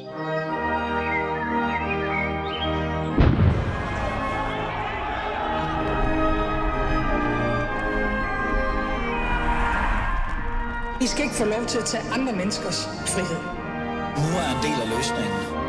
I skal ikke få lov til at tage andre menneskers frihed. Nu er en del af løsningen.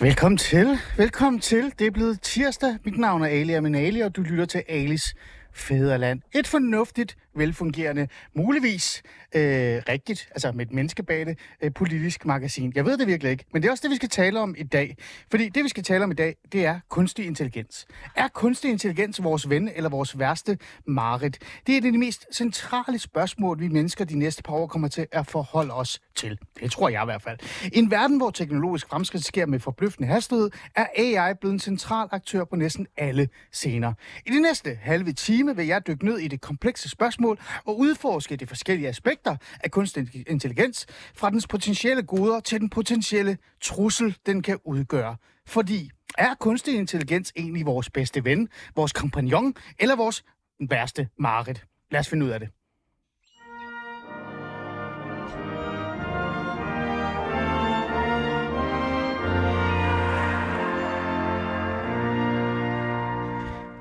Velkommen til. Velkommen til. Det er blevet tirsdag. Mit navn er Ali Aminali, og du lytter til Alis Fæderland. Et fornuftigt, velfungerende, muligvis øh, rigtigt, altså med et menneskebane, øh, politisk magasin. Jeg ved det virkelig ikke, men det er også det, vi skal tale om i dag. Fordi det, vi skal tale om i dag, det er kunstig intelligens. Er kunstig intelligens vores ven eller vores værste mareridt? Det er det de mest centrale spørgsmål, vi mennesker de næste par år kommer til at forholde os til. Det tror jeg i hvert fald. I en verden, hvor teknologisk fremskridt sker med forbløffende hastighed, er AI blevet en central aktør på næsten alle scener. I de næste halve time vil jeg dykke ned i det komplekse spørgsmål og udforske de forskellige aspekter af kunstig intelligens, fra dens potentielle goder til den potentielle trussel, den kan udgøre. Fordi er kunstig intelligens egentlig vores bedste ven, vores kompagnon eller vores værste mareridt? Lad os finde ud af det.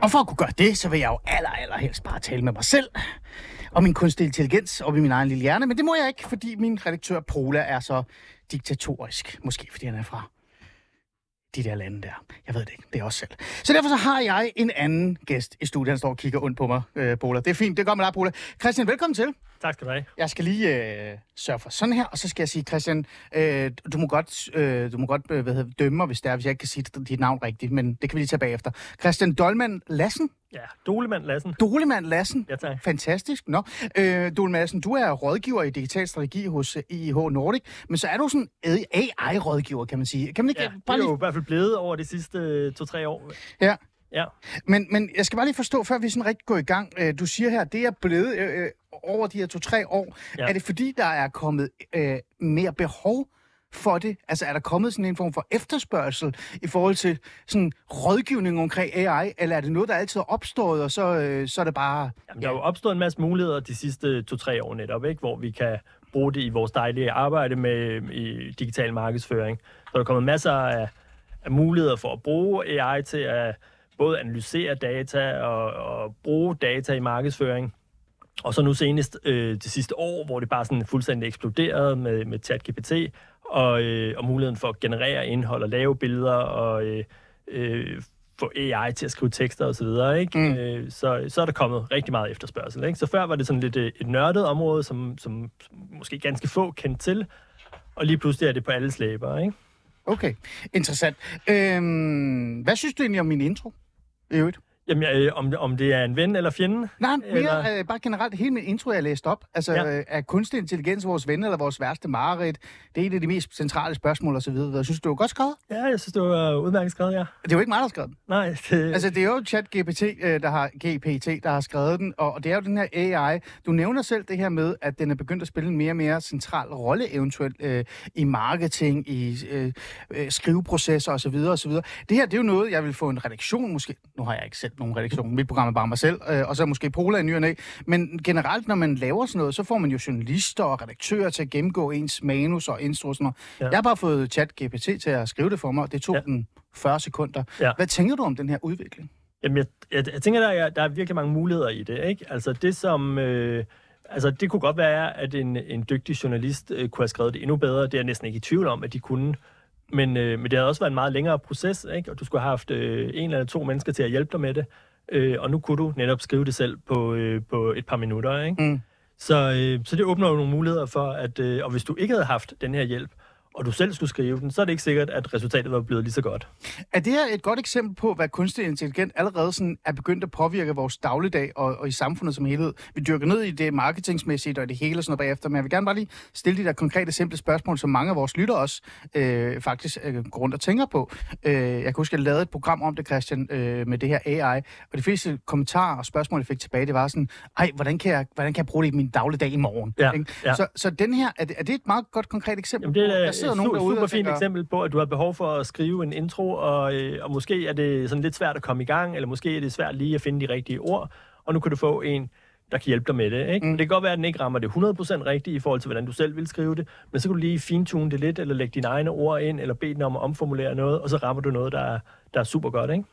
Og for at kunne gøre det, så vil jeg jo aller, aller helst bare tale med mig selv og min kunstig intelligens og i min egen lille hjerne. Men det må jeg ikke, fordi min redaktør Pola er så diktatorisk. Måske fordi han er fra de der lande der. Jeg ved det ikke. Det er også selv. Så derfor så har jeg en anden gæst i studiet. Han står og kigger ondt på mig, øh, Pola. Det er fint. Det går med dig, Pola. Christian, velkommen til. Tak skal du have. Jeg skal lige øh, sørge for sådan her, og så skal jeg sige, Christian, øh, du må godt, øh, du må godt øh, hvad hedder, dømme mig, hvis det er, hvis jeg ikke kan sige dit navn rigtigt, men det kan vi lige tage bagefter. Christian Dolman Lassen? Ja, Dolemand Lassen. Dolemand Lassen? Ja, tak. Fantastisk. Nå. Øh, Dolman Lassen, du er rådgiver i digital strategi hos IH Nordic, men så er du sådan AI-rådgiver, kan man sige. Kan man ikke Ja, det er jo i hvert fald blevet over de sidste øh, to-tre år. Ja. Ja. Men, men jeg skal bare lige forstå, før vi sådan rigtig går i gang. Øh, du siger her, det er blevet øh, øh, over de her to-tre år. Ja. Er det fordi, der er kommet øh, mere behov for det? Altså er der kommet sådan en form for efterspørgsel i forhold til sådan rådgivning omkring AI, eller er det noget, der altid er opstået, og så, øh, så er det bare... Jamen, der er jo opstået en masse muligheder de sidste to-tre år netop, ikke? hvor vi kan bruge det i vores dejlige arbejde med i digital markedsføring. Så der er kommet masser af, af muligheder for at bruge AI til at både analysere data og, og bruge data i markedsføring. Og så nu senest øh, det sidste år, hvor det bare sådan fuldstændig eksploderede med, med ChatGPT, og, øh, og muligheden for at generere indhold og lave billeder og øh, øh, få AI til at skrive tekster osv. Ikke? Mm. Øh, så, så er der kommet rigtig meget efterspørgsel. Ikke? Så før var det sådan lidt øh, et nørdet område, som, som, måske ganske få kendte til, og lige pludselig er det på alle slæber. Ikke? Okay, interessant. Øhm, hvad synes du egentlig om min intro? I øvrigt? Jamen, øh, om, om det er en ven eller fjende? Nej, mere Eller- øh, bare generelt hele min intro, jeg læste op. Altså, ja. Øh, er kunstig intelligens vores ven eller vores værste mareridt? Det er et af de mest centrale spørgsmål og så videre. Jeg synes, du var godt skrevet. Ja, jeg synes, det var udmærket skrevet, ja. Det er jo ikke mig, der har skrevet den. Nej, det, Altså, det er jo ChatGPT, øh, der har GPT, der har skrevet den, og det er jo den her AI. Du nævner selv det her med, at den er begyndt at spille en mere og mere central rolle eventuelt øh, i marketing, i øh, øh, skriveprocesser osv. osv. Det her, det er jo noget, jeg vil få en redaktion måske. Nu har jeg ikke selv nogen redaktion. Mit program er bare mig selv, øh, og så måske Pola i ny og næ. Men generelt, når man laver sådan noget, så får man jo journalister og redaktører til at gennemgå ens manus og intro og sådan noget. Ja. Jeg har bare fået ChatGPT til at skrive det for mig, og det tog ja. Den 40 sekunder. Ja. Hvad tænker du om den her udvikling? Jamen, jeg, jeg, jeg tænker, der er, der er virkelig mange muligheder i det. Ikke? Altså, det som... Øh, altså, det kunne godt være, at en, en dygtig journalist øh, kunne have skrevet det endnu bedre. Det er jeg næsten ikke i tvivl om, at de kunne. Men, øh, men det havde også været en meget længere proces, ikke? og du skulle have haft øh, en eller to mennesker til at hjælpe dig med det. Øh, og nu kunne du netop skrive det selv på, øh, på et par minutter. Ikke? Mm. Så, øh, så det åbner jo nogle muligheder for, at øh, og hvis du ikke havde haft den her hjælp, og du selv skulle skrive den, så er det ikke sikkert, at resultatet var blevet lige så godt. Er det her et godt eksempel på, hvad kunstig intelligens allerede sådan er begyndt at påvirke vores dagligdag og, og i samfundet som helhed? Vi dyrker ned i det marketingsmæssigt og det hele og sådan noget bagefter, men jeg vil gerne bare lige stille de der konkrete, simple spørgsmål, som mange af vores lyttere også øh, faktisk øh, går rundt og tænker på. Øh, jeg kan huske, at jeg lavede et program om det, Christian, øh, med det her AI, og de fleste kommentarer og spørgsmål, jeg fik tilbage, det var sådan, ej, hvordan kan jeg, hvordan kan jeg bruge det i min dagligdag i morgen? Ja, Ikke? ja. Så, så den her, er det, er det et meget godt konkret eksempel Jamen, det er sidder nogen derude super fint tænker, eksempel på, at du har behov for at skrive en intro, og, øh, og måske er det sådan lidt svært at komme i gang, eller måske er det svært lige at finde de rigtige ord, og nu kan du få en der kan hjælpe dig med det. Ikke? Mm. Det kan godt være, at den ikke rammer det 100% rigtigt i forhold til, hvordan du selv vil skrive det, men så kan du lige fintune det lidt, eller lægge dine egne ord ind, eller bede den om at omformulere noget, og så rammer du noget, der er, der er super godt. Ikke?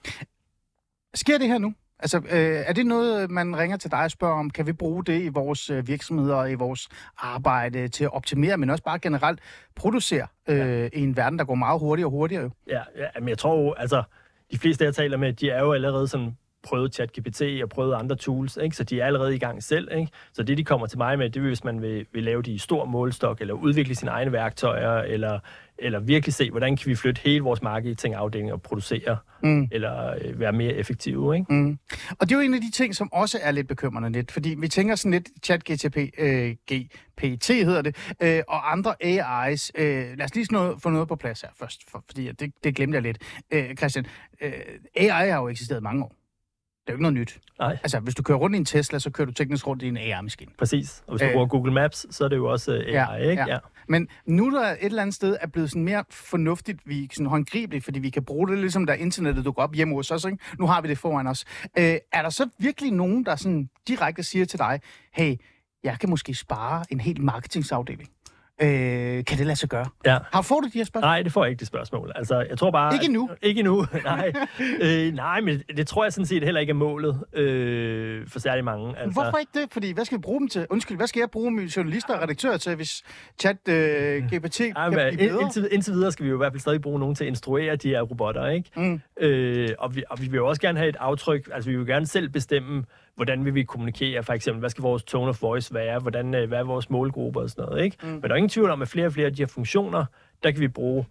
Sker det her nu? Altså, øh, er det noget, man ringer til dig og spørger om? Kan vi bruge det i vores øh, virksomheder og i vores arbejde til at optimere, men også bare generelt producere øh, ja. i en verden, der går meget hurtigere og hurtigere? Jo? Ja, ja men jeg tror jo, altså, de fleste, jeg taler med, de er jo allerede sådan prøvet ChatGPT og prøvet andre tools, ikke? så de er allerede i gang selv. Ikke? Så det, de kommer til mig med, det er, hvis man vil, vil lave de i stor målstok, eller udvikle sine egne værktøjer, eller, eller virkelig se, hvordan kan vi flytte hele vores marketingafdeling og producere, Mm. eller øh, være mere effektive. Ikke? Mm. Og det er jo en af de ting, som også er lidt bekymrende lidt, fordi vi tænker sådan lidt chat-GTP, øh, GPT hedder det, øh, og andre AI's. Øh, lad os lige noget, få noget på plads her først, for, fordi det, det glemte jeg lidt. Øh, Christian, øh, AI har jo eksisteret mange år. Det er jo ikke noget nyt. Nej, Altså, hvis du kører rundt i en Tesla, så kører du teknisk rundt i en AI-maskine. præcis. Og hvis du Øh. bruger Google Maps, så er det jo også øh, AI, Ja, ikke? ja. Men nu der et eller andet sted er blevet sådan mere fornuftigt, vi sådan håndgribeligt, fordi vi kan bruge det, ligesom da internettet dukker op hjemme hos os. Ikke? Nu har vi det foran os. Øh, er der så virkelig nogen, der sådan direkte siger til dig, hey, jeg kan måske spare en hel marketingsafdeling? Øh, kan det lade sig gøre? ja. Har får du de her spørgsmål? Nej, det får jeg ikke det spørgsmål. Altså, jeg tror bare... Ikke? At, ikke endnu, nej. øh, nej, men det tror jeg sådan set heller ikke er målet øh, for særlig mange. Altså, Hvorfor ikke det? Fordi hvad skal vi bruge dem til? Undskyld, hvad skal jeg bruge mine journalister og redaktører til, hvis chat øh, GPT Ja, kan men, blive ind, bedre? indtil, indtil videre skal vi jo i hvert fald stadig bruge nogen til at instruere de her robotter, ikke? Mm. Øh, og, vi, og vi vil jo også gerne have et aftryk, altså vi vil gerne selv bestemme, hvordan vil vi kommunikere, for eksempel, hvad skal vores tone of voice være, hvordan, øh, hvad er vores målgruppe og sådan noget, ikke? Mm. Men der er ingen tvivl om, at flere og flere af de her funktioner, der kan vi bruge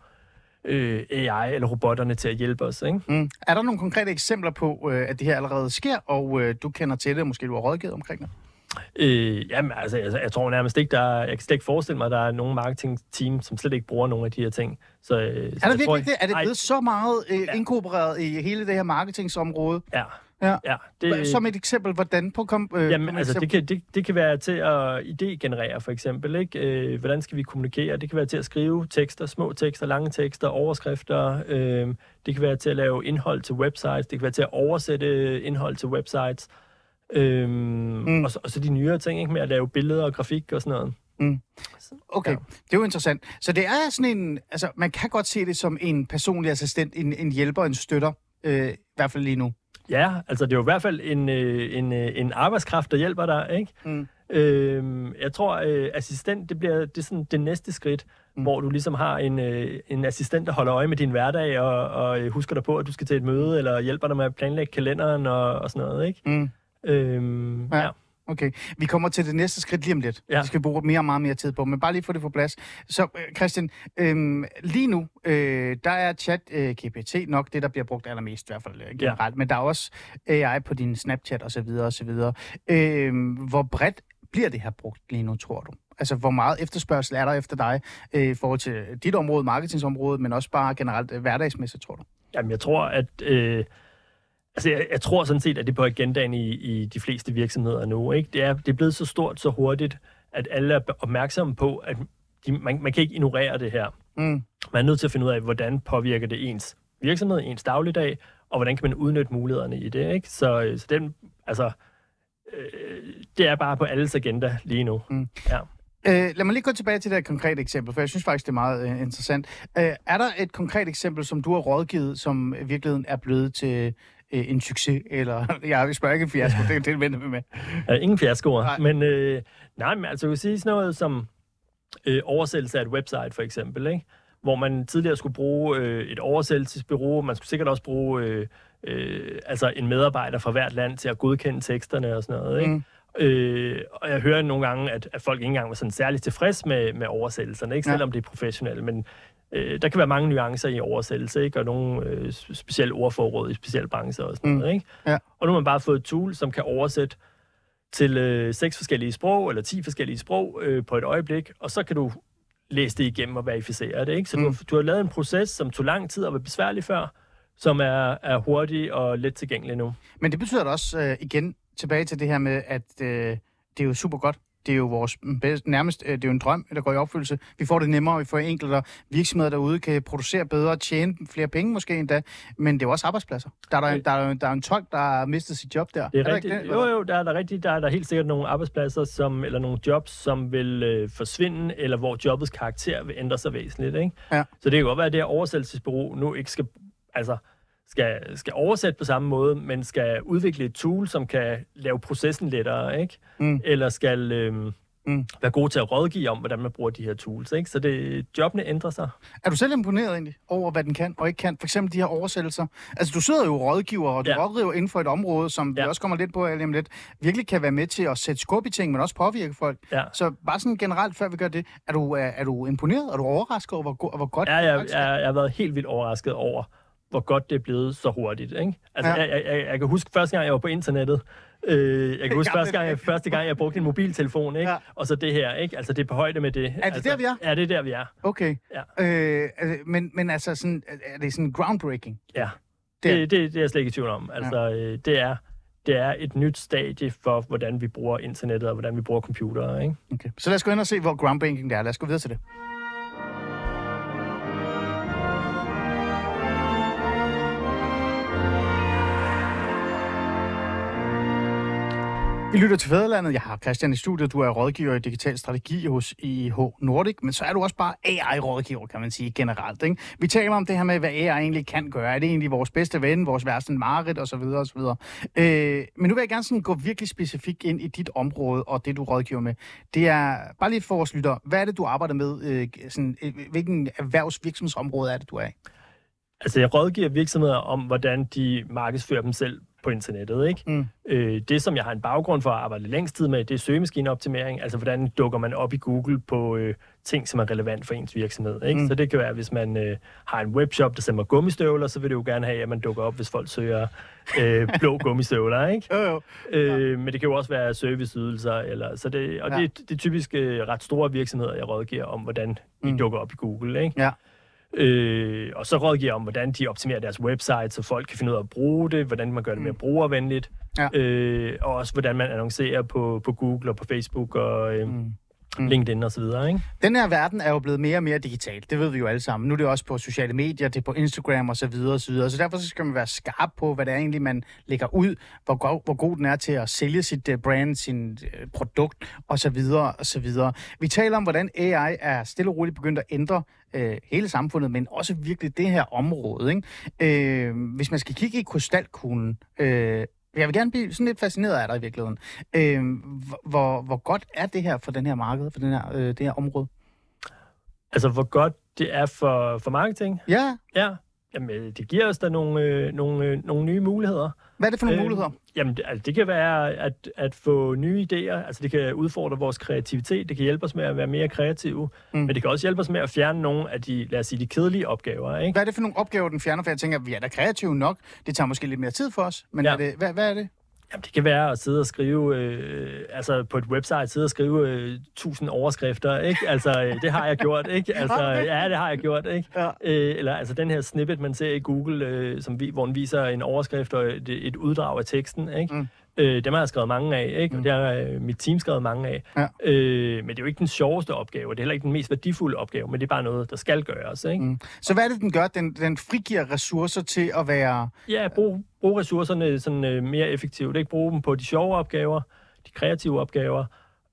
øh, AI eller robotterne til at hjælpe os, ikke? Mm. Er der nogle konkrete eksempler på, øh, at det her allerede sker, og øh, du kender til det, måske du har rådgivet omkring det? Øh, jamen, altså, jeg, jeg tror nærmest ikke, der er, jeg kan slet ikke forestille mig, at der er nogen marketing-team, som slet ikke bruger nogle af de her ting. Så, øh, så Er jeg det tror virkelig ikke- det? Er det Ej, blevet så meget øh, Ja. inkorporeret i hele det her marketingsområde? Ja. Ja. ja det, Som et eksempel, hvordan på kom, øh, Jamen, altså, det kan, det, det kan være til at idégenerere, for eksempel. Ikke? Øh, hvordan skal vi kommunikere? Det kan være til at skrive tekster, små tekster, lange tekster, overskrifter. Øh, det kan være til at lave indhold til websites. Det kan være til at oversætte indhold til websites. Øh, mm. og, så, og så de nyere ting, ikke? med at lave billeder og grafik og sådan noget. Mm. Okay, ja. det er jo interessant. Så det er sådan en, altså man kan godt se det som en personlig assistent, en, en hjælper, en støtter, øh, i hvert fald lige nu. Ja, altså det er jo i hvert fald en, øh, en, øh, en arbejdskraft, der hjælper dig, ikke? Mm. Øhm, jeg tror, øh, assistent, det bliver det er sådan det næste skridt, Mm. mm. hvor du ligesom har en, øh, en assistent, der holder øje med din hverdag, og, og øh, husker dig på, at du skal til et møde, eller hjælper dig med at planlægge kalenderen og, og sådan noget, ikke? Mm. Øhm, Ja. ja. Okay, vi kommer til det næste skridt lige om lidt. Ja. Det skal vi bruge mere og meget mere tid på, men bare lige få det på plads. Så øh, Christian, øh, lige nu, øh, der er chat øh, GPT nok det, der bliver brugt allermest, i hvert fald øh, generelt, ja. men der er også AI på din Snapchat osv. osv. Øh, hvor bredt bliver det her brugt lige nu, tror du? Altså, hvor meget efterspørgsel er der efter dig øh, i forhold til dit område, marketingsområdet, men også bare generelt øh, hverdagsmæssigt, tror du? Jamen, jeg tror, at... Øh, altså, jeg, jeg tror sådan set, at det er på agendaen i, i de fleste virksomheder nu, ikke? Det er, det er blevet så stort, så hurtigt, at alle er opmærksomme på, at de, man, man kan ikke ignorere det her. Mm. Man er nødt til at finde ud af, hvordan påvirker det ens virksomhed, ens dagligdag, og hvordan kan man udnytte mulighederne i det, ikke? Så, øh, så den, altså, øh, det er bare på alles agenda lige nu. Mm. Ja. Øh, lad mig lige gå tilbage til det her konkrete eksempel, for jeg synes faktisk, det er meget øh, interessant. Øh, er der et konkret eksempel, som du har rådgivet, som i virkeligheden er blevet til øh, en succes? Eller, jeg spørger ikke en fiasko, det det, venter vi med. Uh, ingen fiaskoer. Nej. Men, øh, nej, men altså, jeg vil sige sådan noget som øh, oversættelse af et website, for eksempel, ikke? hvor man tidligere skulle bruge øh, et oversættelsesbureau, man skulle sikkert også bruge øh, øh, altså en medarbejder fra hvert land til at godkende teksterne og sådan noget. Ikke? Mm. Øh, og jeg hører nogle gange, at, at folk ikke engang var sådan særligt tilfreds med, med oversættelserne, ikke? Ja. selvom det er professionelt, men øh, der kan være mange nuancer i oversættelse, ikke? og nogle øh, specielle ordforråd i specielle brancher og sådan Mm. noget. Ikke? Ja. Og nu har man bare fået et tool, som kan oversætte til øh, seks forskellige sprog, eller ti forskellige sprog øh, på et øjeblik, og så kan du læse det igennem og verificere det. Ikke? Så Mm. du, har, du har lavet en proces, som tog lang tid og var besværlig før, som er, er hurtig og let tilgængelig nu. Men det betyder da også, øh, igen, tilbage til det her med, at øh, det er jo super godt, det er jo vores bedst, nærmest, øh, det er jo en drøm, der går i opfyldelse. Vi får det nemmere, vi får enklere virksomheder derude, kan producere bedre, tjene flere penge måske endda, men det er jo også arbejdspladser. Der er der, der, er, der er en tolk, der har mistet sit job der. Det er, der rigtigt. det? Jo, jo, der er der rigtigt. Der er der helt sikkert nogle arbejdspladser, som, eller nogle jobs, som vil øh, forsvinde, eller hvor jobbets karakter vil ændre sig væsentligt. Ikke? Ja. Så det kan godt være, at det her oversættelsesbureau nu ikke skal, altså, skal, skal oversætte på samme måde, men skal udvikle et tool, som kan lave processen lettere, ikke? Mm. Eller skal øh, Mm. være god til at rådgive om, hvordan man bruger de her tools. Ikke? Så det, jobbene ændrer sig. Er du selv imponeret egentlig over, hvad den kan og ikke kan? For eksempel de her oversættelser. Altså, du sidder jo rådgiver, og du ja. Rådgiver inden for et område, som ja. vi også kommer lidt på lige om lidt, virkelig kan være med til at sætte skub i ting, men også påvirke folk. Ja. Så bare sådan generelt, før vi gør det, er du, er, er du imponeret? Er du overrasket over, hvor, go- hvor godt Ja, det jeg, jeg, er? jeg har været helt vildt overrasket over, hvor godt det er blevet så hurtigt. Ikke? Altså, Ja. ja. jeg, jeg, jeg kan huske første gang, jeg var på internettet. Øh, jeg kan huske første gang, jeg, første gang, jeg brugte en mobiltelefon. Ikke? Ja. Ja. Og så det her. Ikke? Altså, det er på højde med det. det altså, der, vi er? Ja, det er der, vi er. Okay. Ja. Øh, altså, men, men altså, sådan, er det sådan groundbreaking? Ja. Det er- Det, det, det er jeg slet ikke i tvivl om. Altså, øh, det, er, det er et nyt stadie for, hvordan vi bruger internettet og hvordan vi bruger computere. Ikke? Okay. Så lad os gå ind og se, hvor groundbreaking det er. Lad os gå videre til det. I lytter til Fæderlandet. Jeg har Christian i studiet. Du er rådgiver i digital strategi hos IH Nordic, men så er du også bare AI-rådgiver, kan man sige generelt. Ikke? Vi taler om det her med, hvad AI egentlig kan gøre. Er det egentlig vores bedste ven, vores værste mareridt osv. osv. Øh, men nu vil jeg gerne sådan gå virkelig specifikt ind i dit område og det, du rådgiver med. Det er bare lige for vores lytter. Hvad er det, du arbejder med? Øh, sådan, øh, hvilken erhvervsvirksomhedsområde er det, du er i? Altså, jeg rådgiver virksomheder om, hvordan de markedsfører dem selv på internettet. Ikke? Mm. Øh, det, som jeg har en baggrund for at arbejde længst tid med, det er søgemaskineoptimering. Altså, hvordan dukker man op i Google på øh, ting, som er relevant for ens virksomhed. Ikke? Mm. Så det kan være, hvis man øh, har en webshop, der sælger gummistøvler, så vil det jo gerne have, at man dukker op, hvis folk søger øh, blå gummistøvler. Ikke? Jo, jo. Øh, men det kan jo også være serviceydelser. Eller, så det, og Ja. ja. det, det er typisk øh, ret store virksomheder, jeg rådgiver om, hvordan de Mm. dukker op i Google. Ikke? Ja. Øh, og så rådgiver om, hvordan de optimerer deres website, så folk kan finde ud af at bruge det, hvordan man gør det mere brugervenligt, Ja. øh, og også hvordan man annoncerer på, på Google og på Facebook og øh, Mm. Mm. LinkedIn og så videre. Ikke? Den her verden er jo blevet mere og mere digital. Det ved vi jo alle sammen. Nu er det også på sociale medier, det er på Instagram og så videre og så videre. Så derfor skal man være skarp på, hvad det er egentlig, man lægger ud, hvor god, hvor god den er til at sælge sit uh, brand, sin uh, produkt og så videre og så videre. Vi taler om, hvordan AI er stille og roligt begyndt at ændre uh, hele samfundet, men også virkelig det her område. Ikke? Uh, hvis man skal kigge i krystalkuglen, uh, jeg vil gerne blive sådan lidt fascineret af dig i virkeligheden. Øh, hvor, hvor godt er det her for den her marked, for den her, øh, det her område? Altså, hvor godt det er for, for marketing. Ja, Ja, jamen, øh, det giver os da nogle, øh, nogle, øh, nogle nye muligheder. Hvad er det for nogle øh, muligheder? Jamen, det, altså, det kan være at, at få nye idéer. Altså, det kan udfordre vores kreativitet. Det kan hjælpe os med at være mere kreative. Mm. Men det kan også hjælpe os med at fjerne nogle af de, lad os sige, de kedelige opgaver. Ikke? Hvad er det for nogle opgaver, den fjerner? For jeg tænker, vi er da kreative nok. Det tager måske lidt mere tid for os. Men. Ja. er det, hvad, hvad er det? Jamen, det kan være at sidde og skrive, øh, altså på et website, sidde og skrive øh, tusind overskrifter, ikke? Altså, øh, det har jeg gjort, ikke? Altså, det? ja, det har jeg gjort, ikke? Ja. Øh, eller altså den her snippet, man ser i Google, øh, som vi, hvor den viser en overskrift og et, et uddrag af teksten, ikke? Mm. Mm. Øh, dem har jeg skrevet mange af, ikke? Mm. Og det har øh, mit team skrevet mange af. Ja. Øh, men det er jo ikke den sjoveste opgave, det er heller ikke den mest værdifulde opgave, men det er bare noget, der skal gøres, ikke? Mm. Så hvad er det, den gør? Den, den frigiver ressourcer til at være... Ja, brug, brug ressourcerne sådan, øh, mere effektivt. Ikke bruge dem på de sjove opgaver, de kreative opgaver,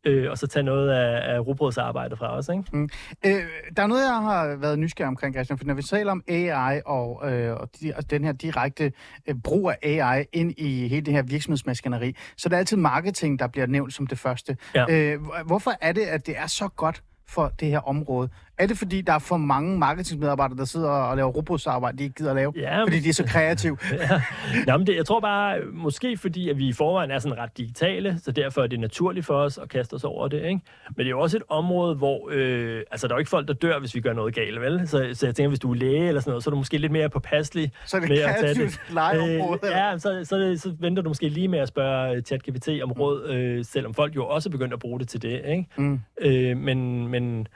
øh, og så tage noget af, af rugbrødsarbejdet fra os. Ikke? Øh, der er noget, jeg har været nysgerrig omkring, Christian, for når vi taler om AI og, øh, og, de, og den her direkte øh, brug af AI ind i hele det her virksomhedsmaskineri, så er det altid marketing, der bliver nævnt som det første. Ja. Øh, hvor- hvorfor er det, at det er så godt for det her område? Er det, fordi der er for mange marketingmedarbejdere, der sidder og laver robotsarbejde, de ikke gider at lave, Ja, fordi de er så kreative? Nå, men det, jeg tror bare, måske fordi, at vi i forvejen er sådan ret digitale, så derfor er det naturligt for os at kaste os over det. Ikke? Men det er jo også et område, hvor øh, altså, der er jo ikke folk, der dør, hvis vi gør noget galt, vel? Så, så jeg tænker, hvis du er læge eller sådan noget, så er du måske lidt mere påpasselig Så er det med kreativt legeområde. Øh, ja, så, så, det- så venter du måske lige med at spørge øh, ChatGPT om råd, øh, selvom folk jo også er begyndt at bruge det til det. Ikke? Mm. Øh, men, men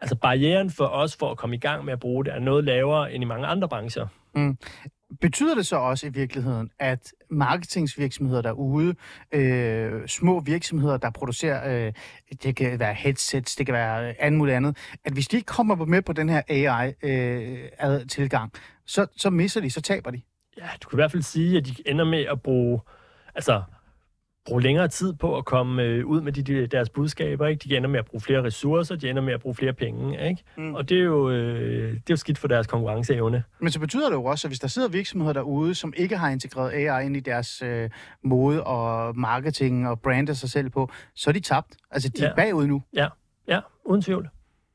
altså barrieren for os for at komme i gang med at bruge det er noget lavere end i mange andre brancher. Betyder det så også i virkeligheden, at marketingsvirksomheder derude, øh, små virksomheder, der producerer, øh, det kan være headsets, det kan være alt muligt andet, at hvis de ikke kommer med på den her AI-tilgang, øh, så, så misser de, så taber de? Ja, du kan i hvert fald sige, at de ender med at bruge, altså bruge længere tid på at komme øh, ud med de, de, deres budskaber. Ikke? De ender med at bruge flere ressourcer, de ender med at bruge flere penge. Ikke? Mm. Og det er, jo, øh, det er jo skidt for deres konkurrenceevne. Men så betyder det jo også, at hvis der sidder virksomheder derude, som ikke har integreret AI ind i deres øh, måde og marketing og brander sig selv på, så er de tabt. Altså, de ja. er bagud nu. Ja, ja, uden tvivl.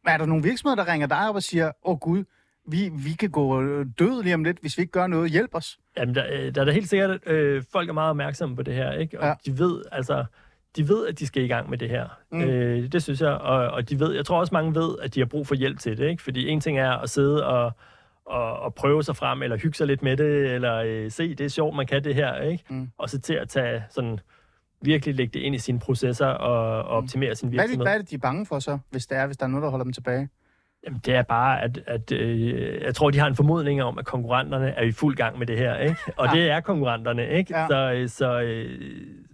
Er der nogle virksomheder, der ringer dig op og siger, åh oh, gud, vi, vi kan gå død lige om lidt, hvis vi ikke gør noget. Hjælp os. Jamen, der, øh, der er da helt sikkert, øh, folk er meget opmærksomme på det her, ikke? Og ja. de ved, altså, de ved, at de skal i gang med det her. Mm. Øh, det synes jeg, og, og de ved, jeg tror også mange ved, at de har brug for hjælp til det, ikke? Fordi en ting er at sidde og, og, og prøve sig frem, eller hygge sig lidt med det, eller øh, se, det er sjovt, man kan det her, ikke? Mm. Og så til at tage sådan virkelig lægge det ind i sine processer og, og mm. optimere sin virksomhed. Hvad er, det, hvad er det, de er bange for så, hvis, det er, hvis der er noget, der holder dem tilbage? Jamen, det er bare, at, at øh, jeg tror, de har en formodning om, at konkurrenterne er i fuld gang med det her, ikke? Og ja. det er konkurrenterne, ikke? Ja. Så, øh, så, øh,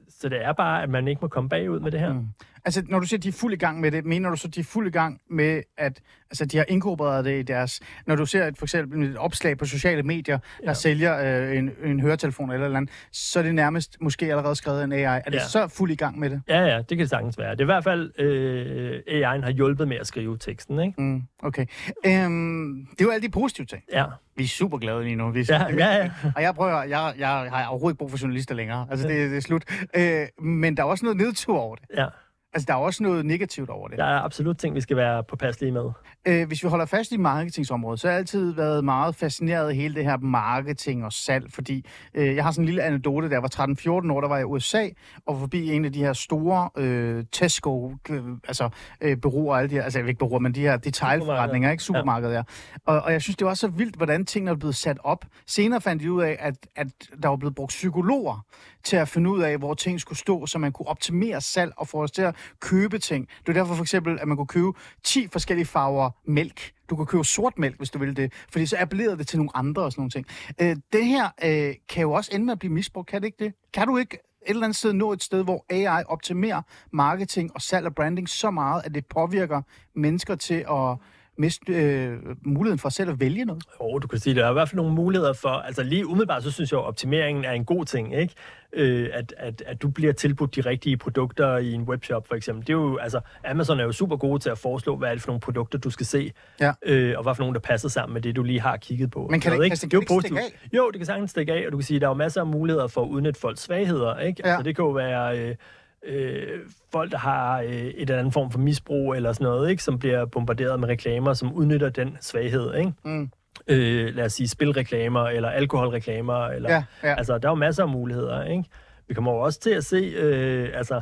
så det er bare, at man ikke må komme bagud med det her. Mm. Altså, når du siger, at de er fuld i gang med det, mener du så, at de er fuld i gang med, at altså, de har inkorporeret det i deres... Når du ser et, for eksempel et opslag på sociale medier, der ja. sælger øh, en, en høretelefon eller eller andet, så er det nærmest måske allerede skrevet en AI. Er det ja. så fuld i gang med det? Ja, ja, det kan det sagtens være. Det er i hvert fald, øh, AI'en har hjulpet med at skrive teksten, ikke? Mm, okay. Øhm, det er jo alle de positive ting. Ja. Vi er super glade lige nu. Vi ja, ja, ja. Og jeg prøver, jeg, jeg har overhovedet ikke brug for journalister længere. Altså, det, det er slut. Øh, men der er også noget nedtur over det. Ja. Altså, der er også noget negativt over det. Der er absolut ting, vi skal være påpasselige med. Øh, hvis vi holder fast i marketingsområdet, så har jeg altid været meget fascineret af hele det her marketing og salg, fordi øh, jeg har sådan en lille anekdote, da jeg var 13-14 år, der var jeg i USA, og forbi en af de her store øh, Tesco, øh, altså øh, bureauer, alle de her, altså ikke bureauer, men de her detailforretninger, ikke? Supermarkeder, ja. Og, og jeg synes, det var så vildt, hvordan tingene er blevet sat op. Senere fandt de ud af, at, at der var blevet brugt psykologer til at finde ud af, hvor ting skulle stå, så man kunne optimere salg og få os til at købe ting. Det er derfor for eksempel, at man kunne købe 10 forskellige farver mælk. Du kan købe sort mælk, hvis du ville det, fordi så appellerede det til nogle andre og sådan nogle ting. Øh, det her øh, kan jo også ende med at blive misbrugt, kan det ikke det? Kan du ikke et eller andet sted nå et sted, hvor AI optimerer marketing og salg og branding så meget, at det påvirker mennesker til at miste øh, muligheden for selv at vælge noget? Jo, du kan sige, der er i hvert fald nogle muligheder for, altså lige umiddelbart, så synes jeg, at optimeringen er en god ting, ikke? Øh, at, at, at du bliver tilbudt de rigtige produkter i en webshop, for eksempel. Det er jo, altså, Amazon er jo super gode til at foreslå, hvad er det for nogle produkter, du skal se, ja. øh, og hvad for nogle, der passer sammen med det, du lige har kigget på. Men kan det, ikke, det, det, det ikke af? Jo, det kan sagtens stikke af, og du kan sige, at der er jo masser af muligheder for at udnytte folks svagheder, ikke? Ja. Altså, det kan jo være... Øh, øh, folk, der har øh, et eller andet form for misbrug eller sådan noget, ikke, som bliver bombarderet med reklamer, som udnytter den svaghed. Ikke? Mm. Øh, lad os sige spilreklamer eller alkoholreklamer. Eller, ja, ja. Altså, der er jo masser af muligheder. Ikke? Vi kommer jo også til at se øh, altså,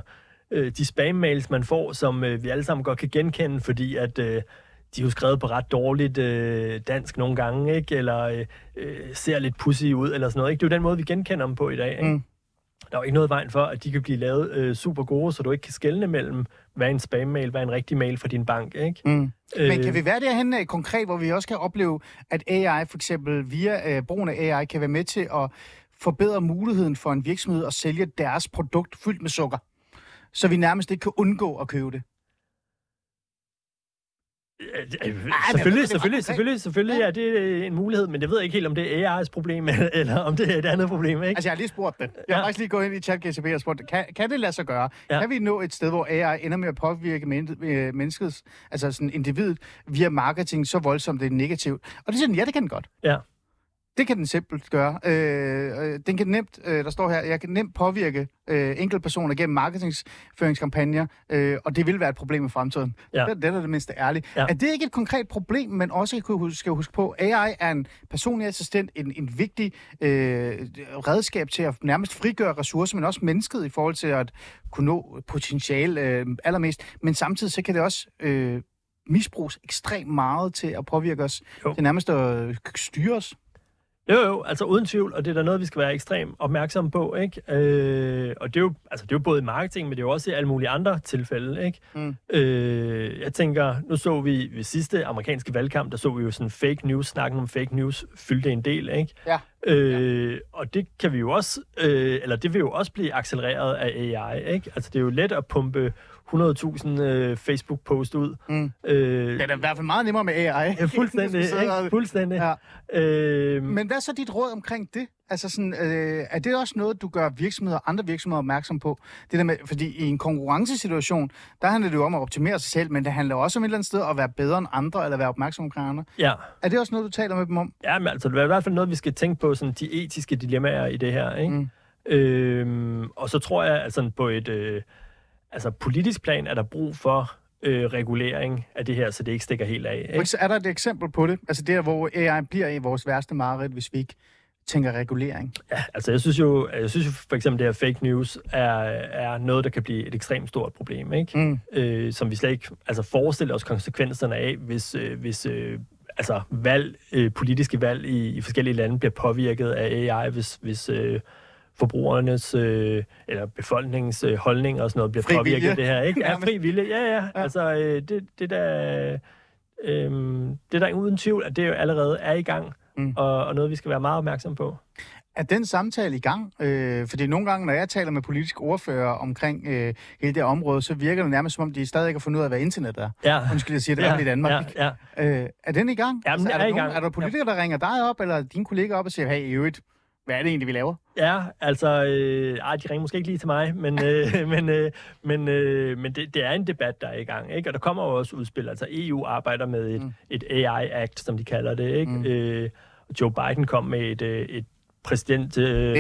øh, de spam-mails, man får, som øh, vi alle sammen godt kan genkende, fordi at... Øh, de er jo skrevet på ret dårligt øh, dansk nogle gange, ikke? eller øh, øh, ser lidt pussy ud, eller sådan noget. Ikke? Det er jo den måde, vi genkender dem på i dag. Ikke? Mm. Der er jo ikke noget vejen for, at de kan blive lavet øh, super gode, så du ikke kan skelne mellem, hvad en spam-mail, hvad en rigtig mail fra din bank, ikke? Mm. Øh, Men kan vi være derhen øh, konkret, hvor vi også kan opleve, at AI for eksempel via øh, brugen af AI kan være med til at forbedre muligheden for en virksomhed at sælge deres produkt fyldt med sukker, så vi nærmest ikke kan undgå at købe det? Selvfølgelig, selvfølgelig, selvfølgelig, selvfølgelig er det en mulighed, men jeg ved ikke helt, om det er AI's problem, eller om det er et andet problem. Ikke? Altså, jeg har lige spurgt den. Jeg har ja. faktisk lige gået ind i ChatGPT og spurgt, kan, kan det lade sig gøre? Ja. Kan vi nå et sted, hvor AI ender med at påvirke men- øh, menneskets, altså sådan individet, via marketing så voldsomt, det er negativt? Og det siger den, ja, det kan den godt. Ja. Det kan den simpelt gøre. Øh, øh, den kan nemt, øh, der står her, jeg kan nemt påvirke øh, enkeltpersoner gennem marketingføringskampagner, øh, og det vil være et problem i fremtiden. Ja. Det, det er det mindste ærligt. Ja. Er det ikke et konkret problem, men også skal huske på, AI er en personlig assistent, en, en vigtig øh, redskab til at nærmest frigøre ressourcer, men også mennesket i forhold til at kunne nå potentiale øh, allermest. Men samtidig så kan det også øh, misbruges ekstremt meget til at påvirke os, jo. til nærmest at styre os. Jo, jo, altså uden tvivl, og det er da noget, vi skal være ekstremt opmærksomme på, ikke? Øh, og det er, jo, altså, det er jo både i marketing, men det er jo også i alle mulige andre tilfælde, ikke? Mm. Øh, jeg tænker, nu så vi ved sidste amerikanske valgkamp, der så vi jo sådan fake news, snakken om fake news, fyldte en del, ikke? Ja. Øh, og det kan vi jo også, øh, eller det vil jo også blive accelereret af AI, ikke? Altså, det er jo let at pumpe 100.000 øh, Facebook-post ud. Mm. Øh, Det er da i hvert fald meget nemmere med AI. ja, fuldstændig, ikke? Fuldstændig. Ja. Øh, Men hvad er så dit råd omkring det? Altså sådan, øh, er det også noget, du gør virksomheder andre virksomheder opmærksom på? Det der med, fordi i en konkurrencesituation, der handler det jo om at optimere sig selv, men det handler også om et eller andet sted at være bedre end andre, eller være opmærksom omkring andre. ja. Er det også noget, du taler med dem om? Ja, men altså, det er i hvert fald noget, vi skal tænke på, sådan de etiske dilemmaer i det her, ikke? Mm. Mm. Øhm, og så tror jeg, altså på et øh, altså, politisk plan er der brug for øh, regulering af det her, så det ikke stikker helt af. Ikke? eksempel, er der et eksempel på det? Altså der, hvor AI bliver i vores værste mareridt, hvis vi ikke tænker regulering. Ja, altså jeg synes jo, jeg synes jo for eksempel, det her fake news er, er noget, der kan blive et ekstremt stort problem, ikke? Mm. Øh, som vi slet ikke altså, forestiller os konsekvenserne af, hvis, øh, hvis øh, altså, valg, øh, politiske valg i, i forskellige lande bliver påvirket af AI, hvis, hvis øh, forbrugernes øh, eller befolkningens øh, holdninger og sådan noget bliver Fri påvirket vilje. det her. Ikke? Ja, fri vilje. Ja, ja. Ja. ja. Altså, øh, det, det der... Øh, det der er uden tvivl, at det jo allerede er i gang, Mm. og, og noget, vi skal være meget opmærksom på. Er den samtale i gang? Øh, fordi nogle gange, når jeg taler med politiske ordfører omkring øh, hele det område, så virker det nærmest som om, de stadig ikke har fundet ud af, hvad internet er. Ja. Undskyld, jeg siger det, ja, i Danmark. Ja, ja. Øh, er den i gang? Jamen, er, den der er i nogen- gang. er der politikere, der ringer dig op, eller dine kolleger op og siger, hey, i øvrigt, hvad er det egentlig, vi laver? Ja, altså, øh, ej, de ringer måske ikke lige til mig, men, øh, men, øh, men, øh, men det, det er en debat, der er i gang, ikke? Og der kommer jo også udspil. Altså, EU arbejder med et, Mm. et AI-act, som de kalder det, ikke? Mm. Øh, Joe Biden kom med et, øh, et præsident Det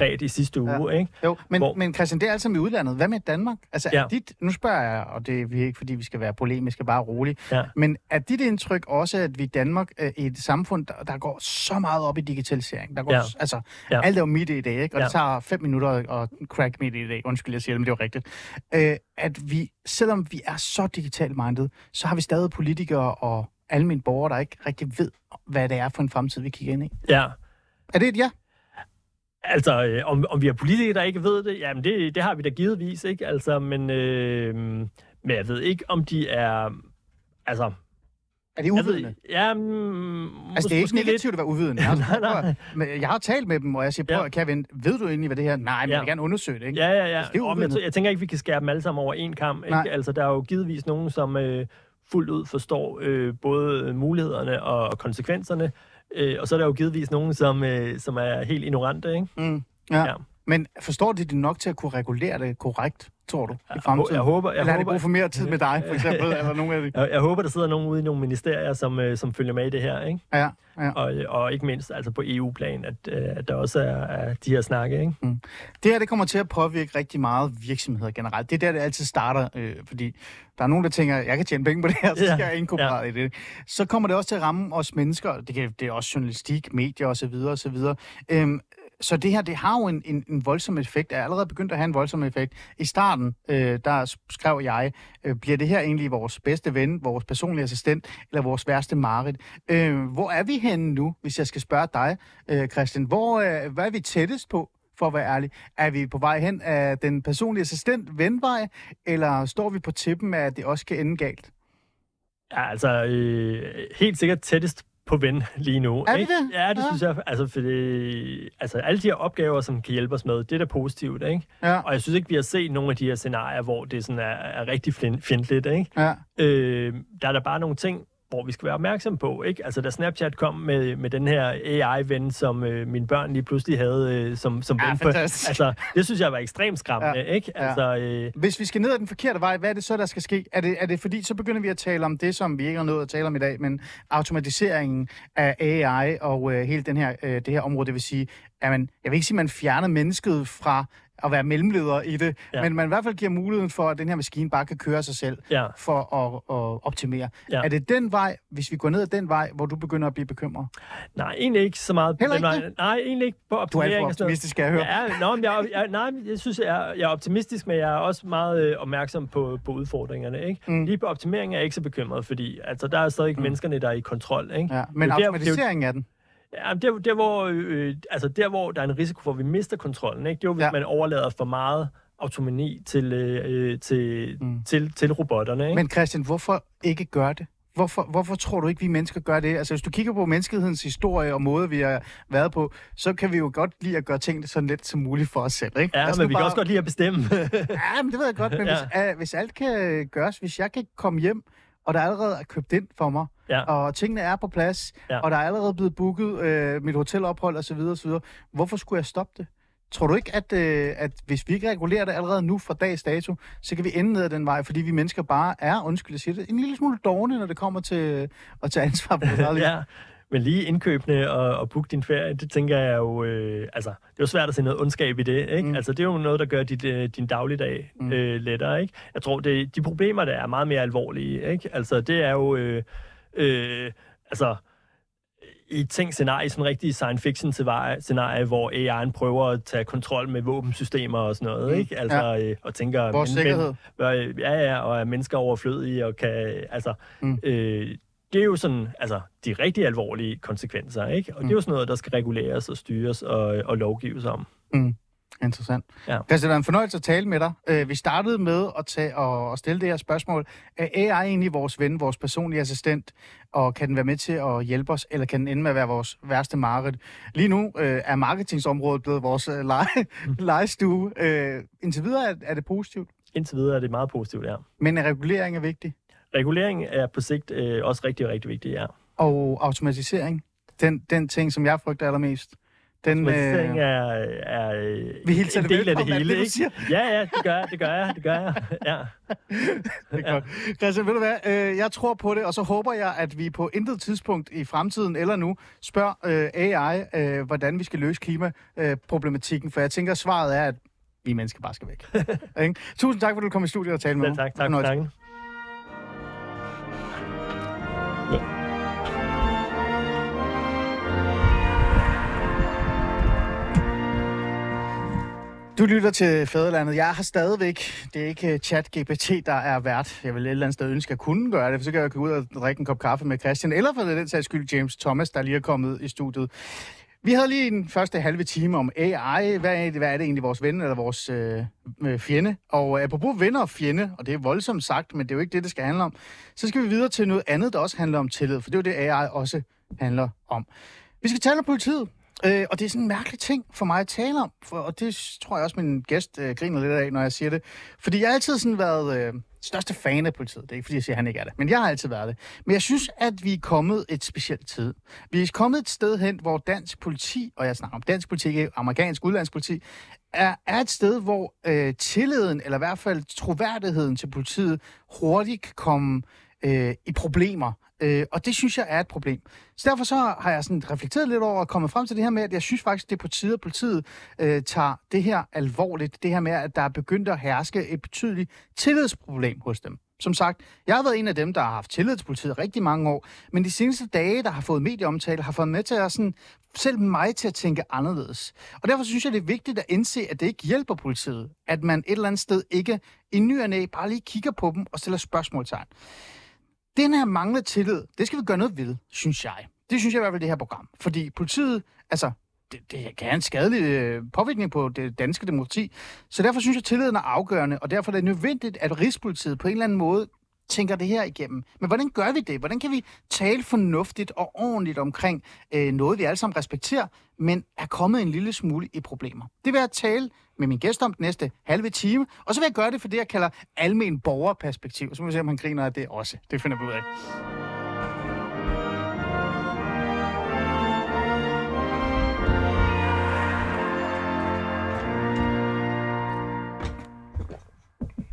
er øh, i sidste uge, ikke? Jo, men, Hvor- men Christian, det er altså i udlandet. Hvad med Danmark? Altså, er Ja. dit, nu spørger jeg, og det er ikke, fordi vi skal være polemiske, bare rolig, Ja. men er dit indtryk også, at vi i Danmark er et samfund, der, der går så meget op i digitalisering? Der går, Ja. altså, Ja. alt er jo midt i dag, ikke? Og Ja. det tager fem minutter at crack midt i dag. Undskyld, jeg siger det, men det er jo rigtigt. Øh, at vi, selvom vi er så digitalt minded, så har vi stadig politikere og almindelige borgere, der ikke rigtig ved, hvad det er for en fremtid, vi kigger ind i. Ja. Er det et ja? Altså, øh, om, om vi har politikere, der ikke ved det, jamen det, det har vi da givetvis, ikke? Altså, men, øh, men jeg ved ikke, om de er... Altså, Er det jeg uvidende? ja, mm, Altså, det er ikke negativt at være uvidende. Jeg har, Nej, nej. Men jeg har talt med dem, og jeg siger, prøv, Ja. Kevin, ved du egentlig, hvad det her er? Nej, men jeg Ja. vil gerne undersøge det, ikke? Ja, ja, ja. Altså, det er uvidende. jeg, jeg tænker ikke, vi kan skære dem alle sammen over en kamp. Nej. Ikke? Altså, der er jo givetvis nogen, som øh, fuldt ud forstår øh, både mulighederne og konsekvenserne. Øh, og så er der jo givetvis nogen, som, øh, som er helt ignorante. Ikke? Mm, ja. ja. Ja. Men forstår de det nok til at kunne regulere det korrekt, tror du, i fremtiden? jeg håber, jeg Eller har de brug for mere tid med dig, for eksempel? eller nogle af de? jeg, jeg håber, der sidder nogen ude i nogle ministerier, som, øh, som følger med i det her. Ikke? Ja, ja. Og, og ikke mindst altså på EU-plan, at, øh, at der også er, er de her snakke. Ikke? Det her, det kommer til at påvirke rigtig meget virksomheder generelt. Det er der, det altid starter, øh, fordi der er nogen, der tænker, jeg kan tjene penge på det her, så Ja, skal jeg inkorporere ja. i det. Så kommer det også til at ramme os mennesker. Det, kan, det er også journalistik, medier osv. osv. Øhm, så det her, det har jo en, en, en voldsom effekt. Det er allerede begyndt at have en voldsom effekt. I starten, øh, der skrev jeg, øh, bliver det her egentlig vores bedste ven, vores personlige assistent, eller vores værste mareridt? Øh, hvor er vi henne nu, hvis jeg skal spørge dig, øh, Christian? Hvor, øh, hvad er vi tættest på? for at være ærlig. Er vi på vej hen af den personlige assistent venvej, eller står vi på tippen af, at det også kan ende galt? Ja, altså øh, helt sikkert tættest på ven lige nu. Er vi ikke? det? Ja, det Ja. synes jeg. Altså, fordi, altså, alle de her opgaver, som kan hjælpe os med, det er da positivt, ikke? Ja, Og jeg synes ikke, vi har set nogle af de her scenarier, hvor det sådan er, er rigtig fjendtligt, ikke? ja. Øh, der er der bare nogle ting, hvor vi skal være opmærksom på, ikke? Altså, da Snapchat kom med, med den her AI-ven, som øh, mine børn lige pludselig havde øh, som, som Ja, ven. på- altså, det synes jeg var ekstremt skræmmende, Ja, ikke? ja. Altså, øh, Hvis vi skal ned ad den forkerte vej, hvad er det så, der skal ske? Er det, er det fordi, så begynder vi at tale om det, som vi ikke har nået at tale om i dag, men automatiseringen af AI og øh, hele den her, øh, det her område, det vil sige, at man, jeg vil ikke sige, at man fjerner mennesket fra at være mellemleder i det, ja. Men man i hvert fald giver muligheden for, at den her maskine bare kan køre sig selv ja. for at, at optimere. Ja. Er det den vej, hvis vi går ned ad den vej, hvor du begynder at blive bekymret? Nej, egentlig ikke så meget. Heller ikke vej. Nej, egentlig ikke på Du er alt for optimering. optimistisk, skal jeg høre. Ja, nå, men jeg, jeg, nej, jeg synes, jeg er, jeg er optimistisk, men jeg er også meget øh, opmærksom på, på udfordringerne. Ikke? Mm. Lige på optimering er jeg ikke så bekymret, fordi altså, der er stadig mm. menneskerne, der er i kontrol. Ikke? Ja, men er automatiseringen af den. Ja, der, der, hvor, øh, altså der, hvor der er en risiko for, at vi mister kontrollen, ikke? det er jo, hvis Ja. man overlader for meget autonomi til, øh, til, Mm. til, til robotterne. Ikke? Men Christian, hvorfor ikke gøre det? Hvorfor, hvorfor tror du ikke, vi mennesker gør det? Altså, hvis du kigger på menneskehedens historie og måde, vi har været på, så kan vi jo godt lide at gøre tingene så let som muligt for os selv, ikke? Ja, altså, men vi kan også godt lide at bestemme. Ja, men det ved jeg godt, men Ja. hvis, uh, hvis alt kan gøres, hvis jeg kan komme hjem, og der allerede er købt ind for mig, Ja. og tingene er på plads, Ja. og der er allerede blevet booket øh, mit hotelophold osv., osv., hvorfor skulle jeg stoppe det? Tror du ikke, at, øh, at hvis vi ikke regulerer det allerede nu fra dags dato, så kan vi ende ned ad den vej, fordi vi mennesker bare er, undskyld jeg siger det, en lille smule dårlige, når det kommer til at tage ansvar på liv. ja, men lige indkøbene og, og booke din ferie, det tænker jeg jo, øh, altså, det er jo svært at se noget ondskab i det, ikke? Mm. Altså, det er jo noget, der gør dit, øh, din dagligdag Mm. øh, lettere, ikke? Jeg tror, det, de problemer, der er meget mere alvorlige, ikke? Altså, det er jo, øh, øh, altså, i et tænkt scenarie, sådan en rigtig science fiction scenarie, hvor AI'en prøver at tage kontrol med våbensystemer og sådan noget, Mm. ikke? Altså, øh, og tænker... Vores sikkerhed. Men, ja, ja, og er mennesker overflødige og kan... Altså, Mm. mm. øh, det er jo sådan, altså, de rigtig alvorlige konsekvenser, ikke? Og mm. det er jo sådan noget, der skal reguleres og styres og, og lovgives om. Interessant. Ja. Christian, det var en fornøjelse at tale med dig. Øh, Vi startede med at, tage, og, stille det her spørgsmål. Er AI egentlig vores ven, vores personlige assistent, og kan den være med til at hjælpe os, eller kan den ende med at være vores værste mareridt? Lige nu øh, er marketingsområdet blevet vores øh, lege, legestue. Øh, indtil videre er, er det positivt, Indtil videre er det meget positivt, ja. men regulering er vigtig. Regulering er på sigt øh, også rigtig, rigtig vigtigt, ja. Og automatisering, den, den ting, som jeg frygter allermest, den, øh, er, er øh, Vi hilser en det del af det hele, det, du ikke? siger. Ja, ja, det gør jeg, det gør jeg, det gør jeg, ja. Det er godt. Christian, ved du hvad? Øh, Jeg tror på det, og så håber jeg, at vi på intet tidspunkt i fremtiden eller nu spørger øh, AI, hvordan vi skal løse klimaproblematikken, for jeg tænker, at svaret er, at vi mennesker bare skal væk. Tusind tak, for at du kom i studiet og talte med mig. tak, tak for Fornøjelse. Du lytter til Fæderlandet. Jeg har stadigvæk, det er ikke øh, chat-GPT, der er vært. Jeg vil et eller andet sted ønske, at jeg kunne gøre det, for så kan jeg gå ud og drikke en kop kaffe med Christian, eller for den sags skyld James Thomas, der lige er kommet i studiet. Vi havde lige den første halve time om AI. Hvad er det, hvad er det egentlig, vores ven eller vores øh, øh fjende? Og apropos venner og fjende, og det er voldsomt sagt, men det er jo ikke det, det skal handle om, så skal vi videre til noget andet, der også handler om tillid, for det er jo det, AI også handler om. Vi skal tale om politiet. Øh, og det er sådan en mærkelig ting for mig at tale om, for, og det tror jeg også, min gæst øh, griner lidt af, når jeg siger det. Fordi jeg har altid sådan været øh, største fan af politiet. Det er ikke, fordi jeg siger, at han ikke er det, men jeg har altid været det. Men jeg synes, at vi er kommet et specielt tid. Vi er kommet et sted hen, hvor dansk politi, og jeg snakker om dansk politi, ikke amerikansk udlandspoliti, er, er et sted, hvor øh, tilliden, eller i hvert fald troværdigheden til politiet, hurtigt kan komme øh, i problemer. Øh, og det synes jeg er et problem. Så derfor så har jeg sådan reflekteret lidt over og kommet frem til det her med, at jeg synes faktisk, det er på tide, at politiet øh, tager det her alvorligt. Det her med, at der er begyndt at herske et betydeligt tillidsproblem hos dem. Som sagt, jeg har været en af dem, der har haft tillid til politiet rigtig mange år, men de seneste dage, der har fået medieomtale, har fået med til at sådan, selv mig til at tænke anderledes. Og derfor synes jeg, det er vigtigt at indse, at det ikke hjælper politiet, at man et eller andet sted ikke i ny og næ bare lige kigger på dem og stiller spørgsmålstegn. Den her manglende tillid, det skal vi gøre noget ved, synes jeg. Det synes jeg i hvert fald, det her program. Fordi politiet, altså, det, det kan have en skadelig øh, påvirkning på det danske demokrati. Så derfor synes jeg, at tilliden er afgørende, og derfor er det nødvendigt, at Rigspolitiet på en eller anden måde tænker det her igennem. Men hvordan gør vi det? Hvordan kan vi tale fornuftigt og ordentligt omkring øh, noget, vi alle sammen respekterer, men er kommet en lille smule i problemer? Det vil jeg tale med min gæst om den næste halve time, og så vil jeg gøre det for det, jeg kalder almen borgerperspektiv. Så må vi se, om han griner af det også. Det finder vi ud af.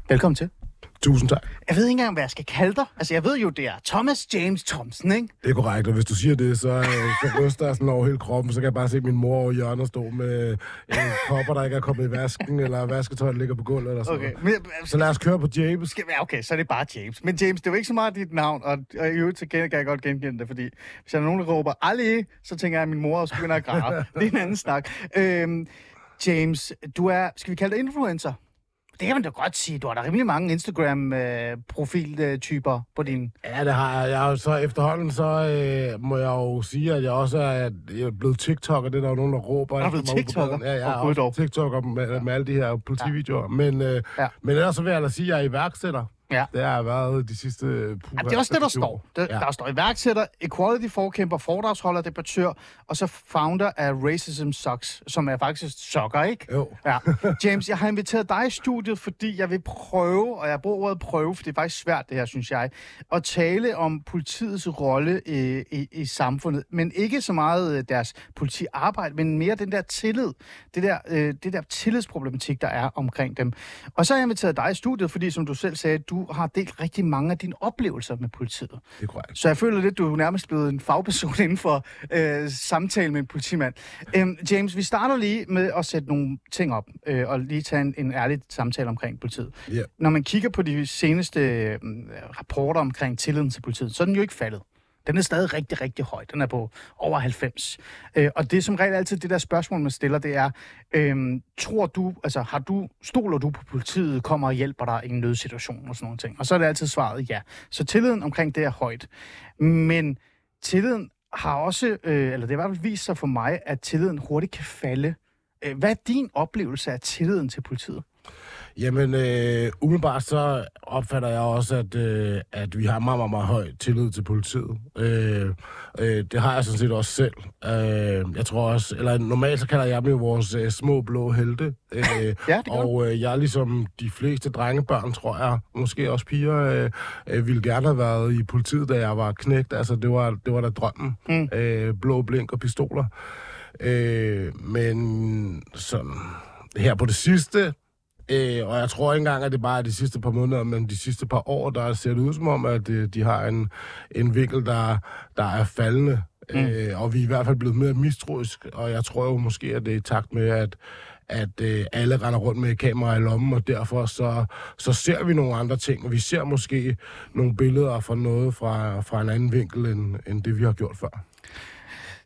Velkommen til. Tusind tak. Jeg ved ikke engang, hvad jeg skal kalde dig. Altså, jeg ved jo, det er Thomas James Thompson, ikke? Det er korrekt, og hvis du siger det, så, øh, så ryster jeg sådan over hele kroppen, så kan jeg bare se min mor over hjørnet stå med en kopper, der ikke er kommet i vasken, eller vasketøjet ligger på gulvet, eller sådan Okay, men, Så lad os køre på James. skal, okay, så er det bare James. Men James, det er jo ikke så meget dit navn, og, og i øvrigt så kan jeg godt genkende det, fordi hvis er nogen, der råber Ali, så tænker jeg, at min mor også begynder at græde. det er en anden snak. Øhm, James, du er, skal vi kalde dig influencer? Det kan man da godt sige. Du har da rimelig mange Instagram-profiltyper på din... Ja, det har jeg. jeg har så efterhånden, så øh, må jeg jo sige, at jeg også er, jeg er blevet TikToker. Det er der jo nogen, der råber. Er du blevet TikToker? Ja, jeg er også. TikToker med, med alle de her politivideoer. Men, øh, Ja. men ellers så vil jeg da sige, at jeg er iværksætter. Ja. Det har været de sidste... Puha, Ja, det er også det, der står. Der, Ja. der står iværksætter, equality-forkæmper, foredragsholder, debattør, og så founder af Racism Sucks, som er faktisk sokker, ikke? Jo. Ja. James, jeg har inviteret dig i studiet, fordi jeg vil prøve, og jeg bruger ordet prøve, for det er faktisk svært det her, synes jeg, at tale om politiets rolle i, i, i samfundet, men ikke så meget øh, deres politiarbejde, men mere den der tillid, det der, øh, det der tillidsproblematik, der er omkring dem. Og så har jeg inviteret dig i studiet, fordi som du selv sagde, du har delt rigtig mange af dine oplevelser med politiet. Det er korrekt. Så jeg føler lidt, du er nærmest blevet en fagperson inden for øh, samtale med en politimand. Øhm, James, vi starter lige med at sætte nogle ting op, øh, og lige tage en, en ærlig samtale omkring politiet. Ja. Når man kigger på de seneste øh, rapporter omkring tilliden til politiet, så er den jo ikke faldet. Den er stadig rigtig, rigtig høj. Den er på over 90. Øh, og det er som regel altid det der spørgsmål, man stiller, det er, øh, tror du, altså har du, stoler du på politiet, kommer og hjælper dig i en nødsituation og sådan nogle ting? Og så er det altid svaret ja. Så tilliden omkring det er højt. Men tilliden har også, øh, eller det har i hvert fald vist sig for mig, at tilliden hurtigt kan falde. Øh, hvad er din oplevelse af tilliden til politiet? Jamen, øh, umiddelbart så opfatter jeg også, at, øh, at vi har meget, meget, meget høj tillid til politiet. Øh, øh, det har jeg sådan set også selv. Øh, jeg tror også, eller normalt så kalder jeg dem jo vores øh, små blå helte. Øh, Ja, og øh, jeg er ligesom de fleste drengebørn, tror jeg, måske også piger, øh, øh, ville gerne have været i politiet, da jeg var knægt. Altså, det var, det var da drømmen. Mm. Øh, blå blink og pistoler. Øh, men sådan, her på det sidste, Øh, og jeg tror ikke engang, at det bare er de sidste par måneder, men de sidste par år, der ser det ud som om, at øh, de har en, en vinkel, der, der er faldende. Mm. Øh, og vi er i hvert fald blevet mere mistroisk, og jeg tror jo måske, at det er i takt med, at at øh, alle render rundt med kamera i lommen, og derfor så, så ser vi nogle andre ting, og vi ser måske nogle billeder fra noget fra, fra en anden vinkel, end, end det vi har gjort før.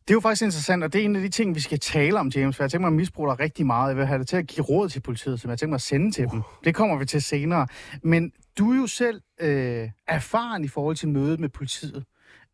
Det er jo faktisk interessant, og det er en af de ting, vi skal tale om, James, for jeg tænker mig at misbruge dig rigtig meget. Jeg vil have det til at give råd til politiet, som jeg tænker mig at sende til dem. Det kommer vi til senere. Men du er jo selv øh, erfaren i forhold til mødet med politiet.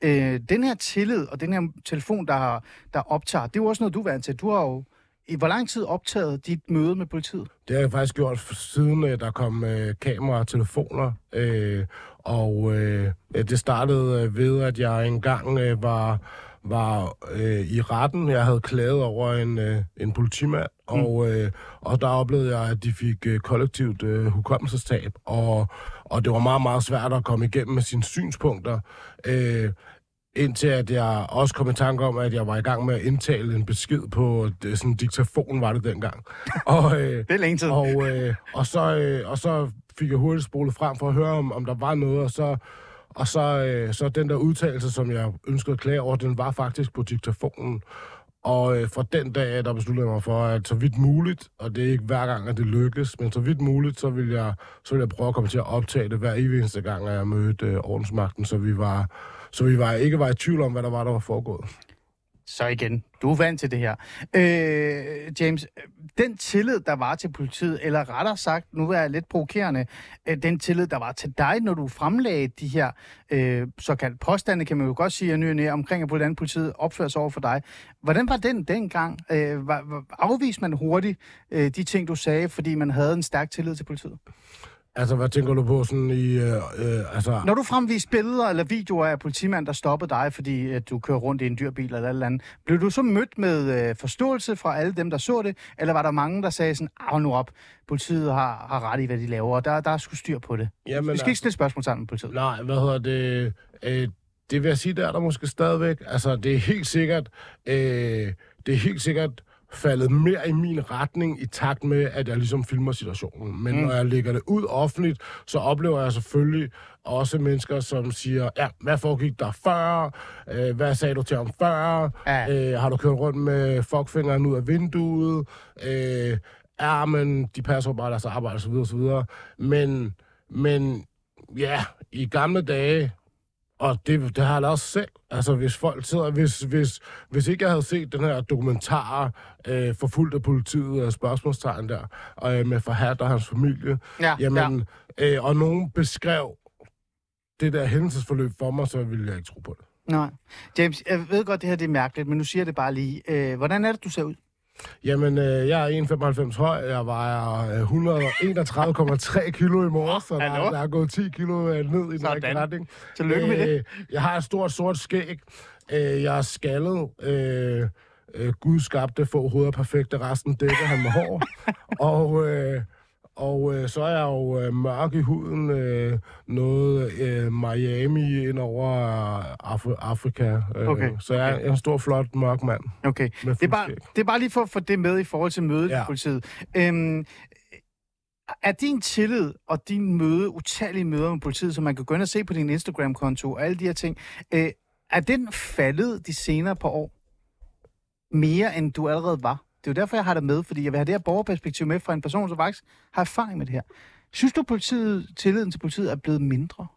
Øh, den her tillid og den her telefon, der, der optager, det er jo også noget, du er vant til. Du har jo i hvor lang tid optaget dit møde med politiet? Det har jeg faktisk gjort siden øh, der kom øh, kamera og telefoner. Øh, og øh, det startede øh, ved, at jeg engang øh, var, var øh, i retten. Jeg havde klaget over en, øh, en politimand, og, øh, og der oplevede jeg, at de fik øh, kollektivt øh, hukommelsestab. Og, og det var meget, meget svært at komme igennem med sine synspunkter. Øh, indtil at jeg også kom i tanke om, at jeg var i gang med at indtale en besked på det, sådan en diktafon, var det dengang. og, øh, Det er længe tid. og, øh, og, så, øh, og så fik jeg hurtigt spolet frem for at høre, om, om der var noget, og så, og så, øh, så den der udtalelse, som jeg ønskede at klage over, den var faktisk på diktafonen. Og øh, fra den dag, der besluttede jeg mig for, at så vidt muligt, og det er ikke hver gang, at det lykkes, men så vidt muligt, så vil jeg, så vil jeg prøve at komme til at optage det hver evig eneste gang, at jeg mødte øh, ordensmagten, så vi var, så vi var, ikke var i tvivl om, hvad der var, der var foregået. Så igen, du er vant til det her. Øh, James, den tillid, der var til politiet, eller rettere sagt, nu er jeg lidt provokerende, øh, den tillid, der var til dig, når du fremlagde de her øh, såkaldte påstande, kan man jo godt sige, at ny og omkring, hvordan politiet opfører sig over for dig. Hvordan var den dengang? Øh, var, afviste man hurtigt øh, de ting, du sagde, fordi man havde en stærk tillid til politiet? Altså, hvad tænker du på sådan i... Øh, øh, altså, Når du fremviste billeder eller videoer af politimand, der stoppede dig, fordi at du kører rundt i en dyr bil eller et eller andet, blev du så mødt med øh, forståelse fra alle dem, der så det? Eller var der mange, der sagde sådan, af nu op, politiet har, har ret i, hvad de laver, og der, der er sgu styr på det? Jamen, Vi skal ikke stille spørgsmål sammen med politiet. Nej, hvad hedder det? Øh, det vil jeg sige, der er der måske stadigvæk. Altså, det er helt sikkert, øh, det er helt sikkert faldet mere i min retning i takt med, at jeg ligesom filmer situationen. Men mm. når jeg lægger det ud offentligt, så oplever jeg selvfølgelig også mennesker, som siger, ja, hvad foregik der før? Øh, hvad sagde du til ham før? Ja. Øh, har du kørt rundt med fuckfingeren ud af vinduet? Øh, ja, men de passer bare deres arbejde, osv. osv. Men, men ja, i gamle dage, og det, det har jeg også selv. Altså, hvis folk sidder... Hvis, hvis, hvis ikke jeg havde set den her dokumentar, øh, forfulgt af politiet og spørgsmålstegn der, og øh, med Fahad og hans familie, Ja, jamen, øh, og nogen beskrev det der hændelsesforløb for mig, så ville jeg ikke tro på det. Nej. James, jeg ved godt, det her det er mærkeligt, men nu siger jeg det bare lige. Øh, hvordan er det, du ser ud? Jamen, øh, jeg er 1,95 høj. Jeg vejer øh, 131,3 kilo i morges, så der, hallo? der er gået 10 kilo øh, ned i den rigtige retning. Tillykke med det. Øh, Jeg har et stort sort skæg. Øh, Jeg er skaldet. Øh, øh, Gud skabte få hoveder perfekte, resten dækker han med hår. og øh, og øh, så er jeg jo øh, mørk i huden, øh, noget øh, Miami ind over Af- Afrika. Øh, Okay. Så jeg er en stor, flot, mørk mand. Okay. Det er, bare, det er bare lige for at få det med i forhold til mødet. Ja. i politiet. Øhm, er din tillid og din møde, utallige møder med politiet, som man kan gå ind og se på din Instagram-konto og alle de her ting, øh, er den faldet de senere par år mere, end du allerede var? Det er jo derfor, jeg har det med, fordi jeg vil have det her borgerperspektiv med fra en person, som faktisk har erfaring med det her. Synes du, politiet, tilliden til politiet er blevet mindre?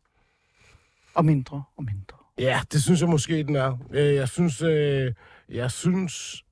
Og mindre og mindre? Ja, det synes jeg måske, den er. Øh, jeg synes, øh, jeg synes,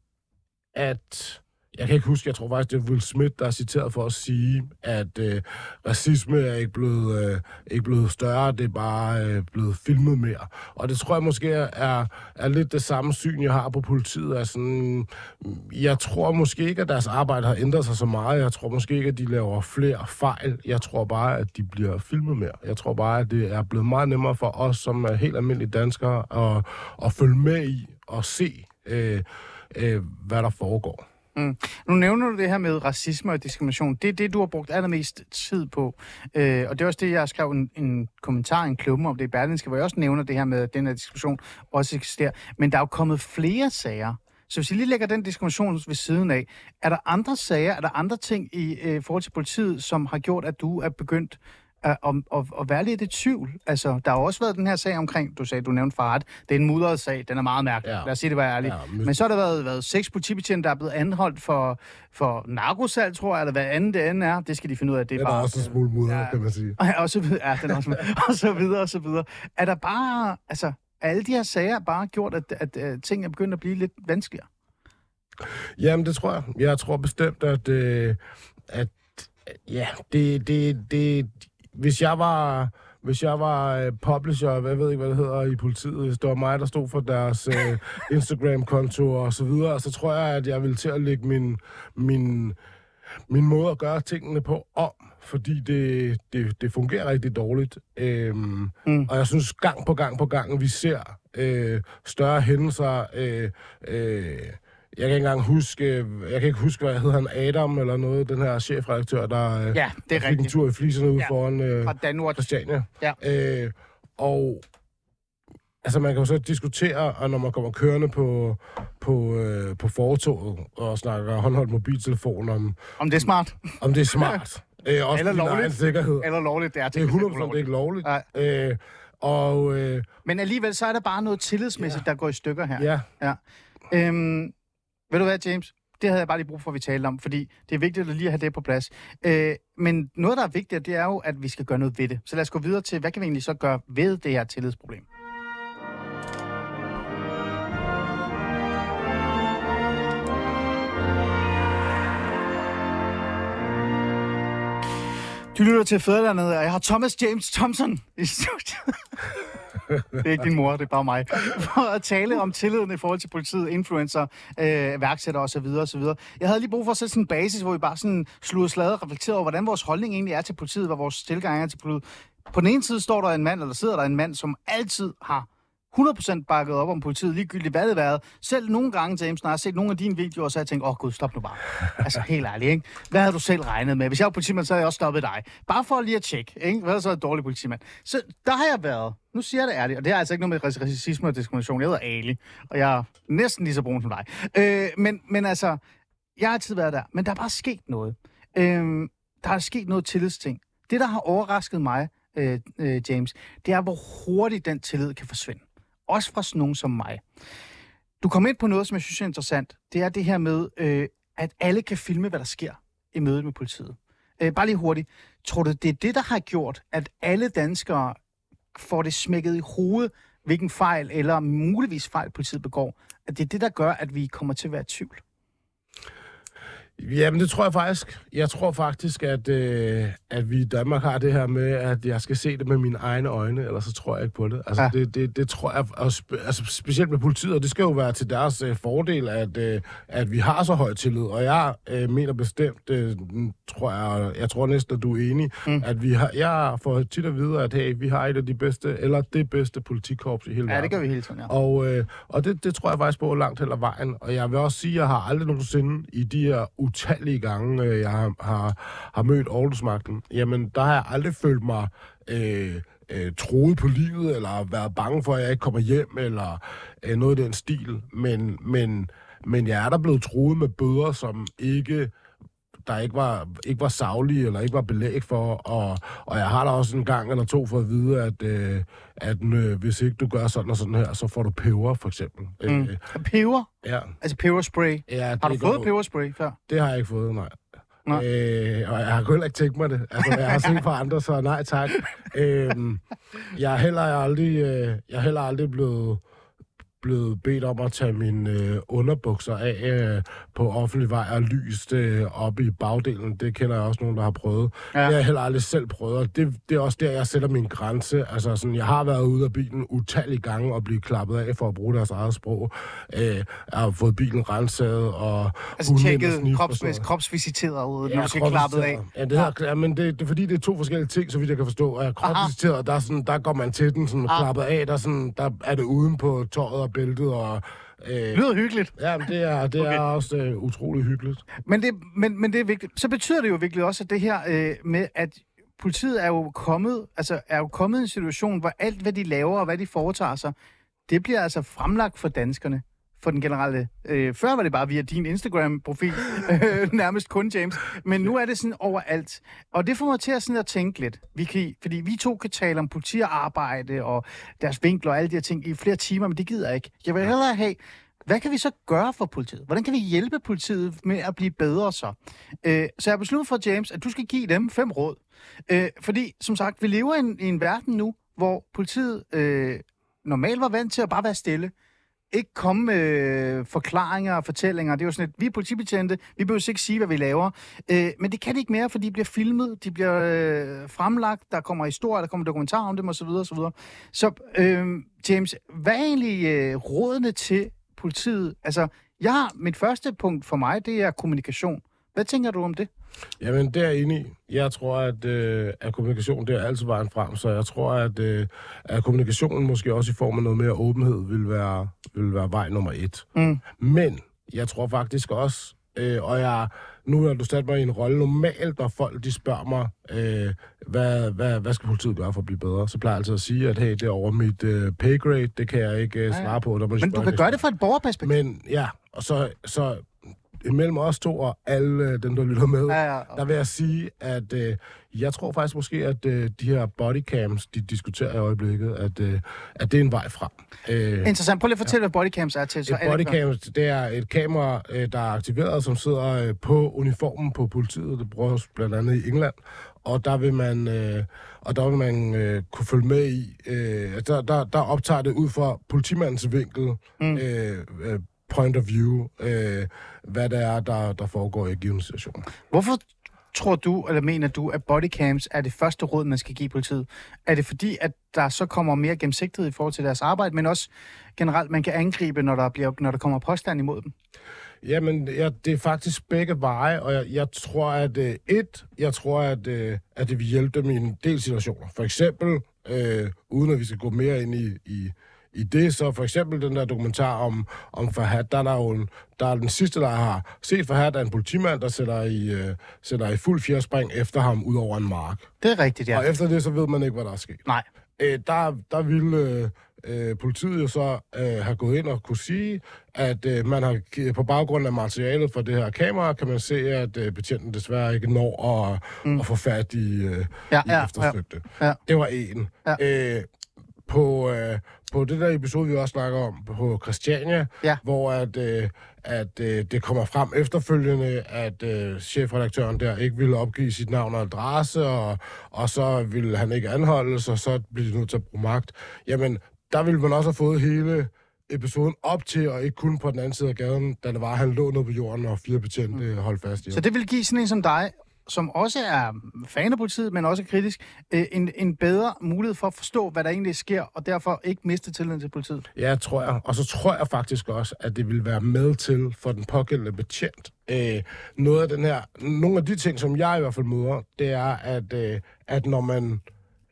at... Jeg kan ikke huske, jeg tror faktisk, det er Will Smith, der er citeret for at sige, at øh, racisme er ikke blevet, øh, ikke blevet større, det er bare øh, blevet filmet mere. Og det tror jeg måske er, er lidt det samme syn, jeg har på politiet. Altså, sådan, mm, jeg tror måske ikke, at deres arbejde har ændret sig så meget. Jeg tror måske ikke, at de laver flere fejl. Jeg tror bare, at de bliver filmet mere. Jeg tror bare, at det er blevet meget nemmere for os, som er helt almindelige danskere, at, at følge med i og se, øh, øh, hvad der foregår. Mm. Nu nævner du det her med racisme og diskrimination. Det er det, du har brugt allermest tid på. Øh, og det er også det, jeg skrev en, en kommentar, en klumme om det i Berlinske, hvor jeg også nævner det her med, at den her diskrimination også eksisterer. Men der er jo kommet flere sager. Så hvis I lige lægger den diskrimination ved siden af, er der andre sager, er der andre ting i øh, forhold til politiet, som har gjort, at du er begyndt at, at, at, være lidt i tvivl? Altså, der har også været den her sag omkring, du sagde, du nævnte Farhat. Det er en mudret sag, den er meget mærkelig. Ja. Lad os sige det, var ærligt. Ja, Ja, men så har der været, været seks politibetjente, der er blevet anholdt for, for narkosalg, tror jeg, eller hvad andet det end er. Det skal de finde ud af. Det er Det er bare... også en smule mudder, Ja. kan man sige. og så videre, ja, den er også og så videre, og så videre. Er der bare, altså, alle de her sager bare gjort, at, at, at ting er begyndt at blive lidt vanskeligere? Jamen, det tror jeg. Jeg tror bestemt, at, øh, at ja, det, det, det, hvis jeg var, hvis jeg var øh, publisher, jeg ved ikke, hvad det hedder i politiet, hvis det var mig, der stod for deres øh, Instagram-konto og så videre, så tror jeg, at jeg ville til at lægge min, min, min måde at gøre tingene på om, fordi det, det, det fungerer rigtig dårligt. Øhm, mm. Og jeg synes, gang på gang på gang, vi ser øh, større hændelser. Øh, øh, jeg kan ikke engang huske, jeg kan ikke huske, hvad hedder han, Adam eller noget, den her chefredaktør, der, øh, Ja, det er fik en tur i fliserne ude Ja. foran øh, Fra. Christiania. Ja. Øh, og altså man kan jo så diskutere, og når man kommer kørende på, på, øh, på fortoget og snakker håndholdt mobiltelefon, om, Om det er smart om det er smart. øh, også Eller lovligt. sikkerhed. eller lovligt, det er Det er teknisk 100% ikke lovligt. Nej. Øh, og øh, Men alligevel, så er der bare noget tillidsmæssigt, ja. der går i stykker her. ja, Ja. Øhm, ved du hvad, James? Det havde jeg bare lige brug for, at vi talte om, fordi det er vigtigt at lige have det på plads. Øh, men noget, der er vigtigt, det er jo, at vi skal gøre noget ved det. Så lad os gå videre til, hvad kan vi egentlig så gøre ved det her tillidsproblem? Du lytter til Fæderlandet, og jeg har Thomas James Thompson i studiet. det er ikke din mor, det er bare mig. For at tale om tilliden i forhold til politiet, influencer, øh, værksætter osv. osv. Jeg havde lige brug for at sætte sådan en basis, hvor vi bare sådan sludder slaget og reflekterer over, hvordan vores holdning egentlig er til politiet, hvad vores tilgang er til politiet. På den ene side står der en mand, eller sidder der en mand, som altid har 100% bakket op om politiet, ligegyldigt hvad det været. Selv nogle gange, James, når jeg har set nogle af dine videoer, så har jeg tænkt, åh oh, gud, stop nu bare. Altså, helt ærligt, ikke? Hvad havde du selv regnet med? Hvis jeg var politimand, så havde jeg også stoppet dig. Bare for lige at tjekke, ikke? Hvad er så en dårlig politimand? Så der har jeg været. Nu siger jeg det ærligt, og det har altså ikke noget med racisme og diskrimination. Jeg hedder Ali, og jeg er næsten lige så brun som dig. Øh, men, men altså, jeg har altid været der. Men der er bare sket noget. Øh, der er sket noget tillidsting. Det, der har overrasket mig, øh, øh, James, det er, hvor hurtigt den tillid kan forsvinde. Også fra sådan nogen som mig. Du kom ind på noget, som jeg synes er interessant. Det er det her med, øh, at alle kan filme, hvad der sker i mødet med politiet. Øh, bare lige hurtigt. Tror du, det er det, der har gjort, at alle danskere får det smækket i hovedet, hvilken fejl eller muligvis fejl politiet begår? At det er det, der gør, at vi kommer til at være i tvivl? Jamen, det tror jeg faktisk. Jeg tror faktisk, at, øh, at vi i Danmark har det her med, at jeg skal se det med mine egne øjne, ellers så tror jeg ikke på det. Altså, Ja. ja. det, det, det tror jeg, og spe, altså, specielt med politiet, og det skal jo være til deres øh, fordel, at, øh, at vi har så høj tillid. Og jeg øh, mener bestemt, øh, tror jeg, jeg tror næsten, at du er enig, mm. at vi har, jeg får tit at vide, at hey, vi har et af de bedste, eller det bedste politikorps i hele Ja, verden. det gør vi hele tiden, ja. Og, øh, og det, det tror jeg faktisk på langt ad vejen. Og jeg vil også sige, at jeg har aldrig nogensinde i de her utallige gange, øh, jeg har, har, har mødt ordensmagten, jamen der har jeg aldrig følt mig øh, øh, troet på livet, eller været bange for, at jeg ikke kommer hjem, eller øh, noget i den stil. Men, men, men jeg er der blevet troet med bøder, som ikke der ikke var, ikke var savlige, eller ikke var belæg for, og, og jeg har da også en gang eller to for at vide, at, øh, at øh, hvis ikke du gør sådan og sådan her, så får du peber, for eksempel. Mm. Øh, Peber, ja, altså peberspray. ja, Har du fået peberspray før? Det har jeg ikke fået, nej. Nej. Øh, og jeg har heller ikke tænkt mig det. Altså, jeg har set på andre, så nej tak. øhm, jeg er heller aldrig, øh, jeg er heller aldrig blevet, blevet bedt om at tage mine øh, underbukser af øh, på offentlig vej og lyst øh, op i bagdelen. Det kender jeg også nogen, der har prøvet. Ja. Ja. Det har jeg heller aldrig selv prøvet, og det, det er også der, jeg sætter min grænse. Altså, sådan, jeg har været ude af bilen utallige gange og blive klappet af for at bruge deres eget sprog. Øh, jeg har fået bilen renset og... Altså tjekket krops, kropsvisiteret ud, når Ja, du skal klappet af. Ja, det, her, ja, men det, det er fordi, det er to forskellige ting, så vidt jeg kan forstå. Og kropsvisiteret, der, er sådan, der går man til den sådan, Ah. klappet af, der, sådan, der er det uden på tøjet og bæltet. Og, øh, Det lyder hyggeligt. ja, men det er, det Okay. er også øh, utrolig hyggeligt. Men det, men, men det er vigtigt. Så betyder det jo virkelig også, at det her øh, med, at politiet er jo kommet, altså er jo kommet i en situation, hvor alt, hvad de laver og hvad de foretager sig, det bliver altså fremlagt for danskerne for den generelle. Øh, før var det bare via din Instagram-profil, øh, nærmest kun James, men nu er det sådan overalt. Og det får mig til at, sådan at tænke lidt, vi kan, fordi vi to kan tale om politiarbejde og deres vinkler og alle de her ting i flere timer, men det gider jeg ikke. Jeg vil hellere have, hvad kan vi så gøre for politiet? Hvordan kan vi hjælpe politiet med at blive bedre så? Øh, så jeg besluttet for, James, at du skal give dem fem råd. Øh, fordi, som sagt, vi lever i en, i en verden nu, hvor politiet øh, normalt var vant til at bare være stille. Ikke komme med forklaringer og fortællinger. Det er jo sådan at vi er politibetjente, vi behøver ikke sige, hvad vi laver. Øh, men det kan de ikke mere, for de bliver filmet, de bliver øh, fremlagt, der kommer historier, der kommer dokumentarer om dem osv. osv. Så øh, James, hvad er egentlig øh, rådene til politiet? Altså, jeg har, mit første punkt for mig, det er kommunikation. Hvad tænker du om det? Jamen, er jeg tror, at, øh, at kommunikation, det er altid vejen frem, så jeg tror, at, øh, at kommunikationen måske også i form af noget mere åbenhed vil være, vil være vej nummer et. Mm. Men jeg tror faktisk også, øh, og jeg, nu har du sat mig i en rolle normalt, når folk de spørger mig, øh, hvad, hvad, hvad skal politiet gøre for at blive bedre, så plejer jeg altid at sige, at hey, det er over mit øh, pay grade, det kan jeg ikke øh, svare på. Der må Men du kan gøre det fra et borgerperspektiv. men ja, og så, så imellem os to og alle øh, dem, der lytter med, Ja, ja, der vil jeg sige, at øh, jeg tror faktisk måske, at øh, de her bodycams, de diskuterer i øjeblikket, at, øh, at det er en vej frem. Øh, Interessant. Prøv lige at fortælle, hvad bodycams er til. Så et alle kan- bodycam, det er et kamera, øh, der er aktiveret, som sidder øh, på uniformen på politiet. Det bruges blandt andet i England. Og der vil man, øh, og der vil man øh, kunne følge med i. Øh, der, der, der optager det ud fra politimandens vinkel, mm. øh, øh, point of view, øh, hvad det er, der, der foregår i given situation. Hvorfor tror du, eller mener du, at bodycams er det første råd, man skal give politiet? Er det fordi, at der så kommer mere gennemsigtighed i forhold til deres arbejde, men også generelt, man kan angribe, når der, bliver, når der kommer påstand imod dem? Jamen, ja, det er faktisk begge veje, og jeg, jeg tror, at øh, et, jeg tror, at, øh, at det vil hjælpe dem i en del situationer. For eksempel, øh, uden at vi skal gå mere ind i, i, i det, så for eksempel den der dokumentar om, om Fahad, der er der jo en, der er den sidste, der har set Fahad, er en politimand, der sætter i, øh, sætter i fuld fjerspring efter ham ud over en mark. Det er rigtigt, ja. Ja. Og efter det, så ved man ikke, hvad der er sket. Nej. Øh, der, der ville øh, øh, politiet jo så øh, have gået ind og kunne sige, at øh, man har på baggrund af materialet fra det her kamera, kan man se, at øh, betjenten desværre ikke når at, mm. at få fat i, øh, Ja, i ja, eftersøgte. ja. Det var en. Ja. Øh, på, øh, på det der episode, vi også snakker om på Christiania, Ja. hvor at, øh, at øh, det kommer frem efterfølgende, at øh, chefredaktøren der ikke ville opgive sit navn og adresse, og, og så ville han ikke anholdes, og så blev de nødt til at bruge magt. Jamen, der ville man også have fået hele episoden op til, og ikke kun på den anden side af gaden, da det var, han lå nede på jorden, og fire betjente mm. holdt fast i Så ham. det vil give sådan en som dig, som også er fan af politiet, men også kritisk, øh, en, en bedre mulighed for at forstå, hvad der egentlig sker, og derfor ikke miste tilliden til politiet. Ja, tror jeg. Og så tror jeg faktisk også, at det vil være med til for den pågældende betjent. Øh, noget af den her, nogle af de ting, som jeg i hvert fald møder, det er, at, øh, at når man...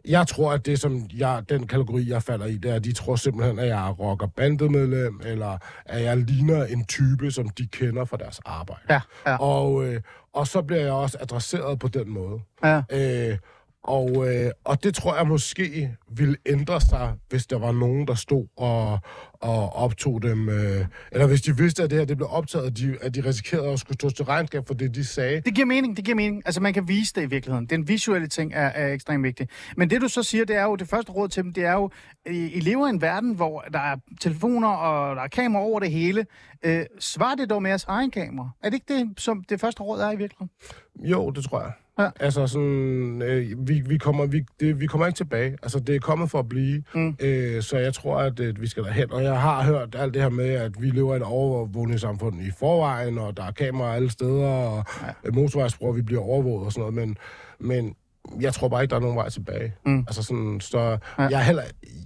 Jeg tror, at det, som jeg, den kategori, jeg falder i, det er, at de tror simpelthen, at jeg er rocker bandemedlem, eller at jeg ligner en type, som de kender fra deres arbejde. Ja, ja. Og, øh, og så bliver jeg også adresseret på den måde. Ja. Øh, og, øh, og det tror jeg måske ville ændre sig, hvis der var nogen, der stod og, og optog dem. Øh, eller hvis de vidste, at det her det blev optaget, at de, at de risikerede at skulle stå til regnskab for det, de sagde. Det giver mening, det giver mening. Altså, man kan vise det i virkeligheden. Den visuelle ting er, er ekstremt vigtig. Men det, du så siger, det er jo, det første råd til dem, det er jo, I, I lever i en verden, hvor der er telefoner og der er kameraer over det hele. Øh, svar det dog med jeres egen kamera. Er det ikke det, som det første råd er i virkeligheden? Jo, det tror jeg. Ja. Altså sådan, øh, vi, vi, kommer, vi, det, vi kommer ikke tilbage. Altså, det er kommet for at blive. Mm. Øh, så jeg tror, at øh, vi skal derhen. Og jeg har hørt alt det her med, at vi lever i et overvågningssamfund i forvejen, og der er kameraer alle steder, og ja. motorvejsbrug, vi bliver overvåget og sådan noget. Men, men jeg tror bare ikke, der er nogen vej tilbage. Mm. Altså sådan, så Ja. jeg er heller,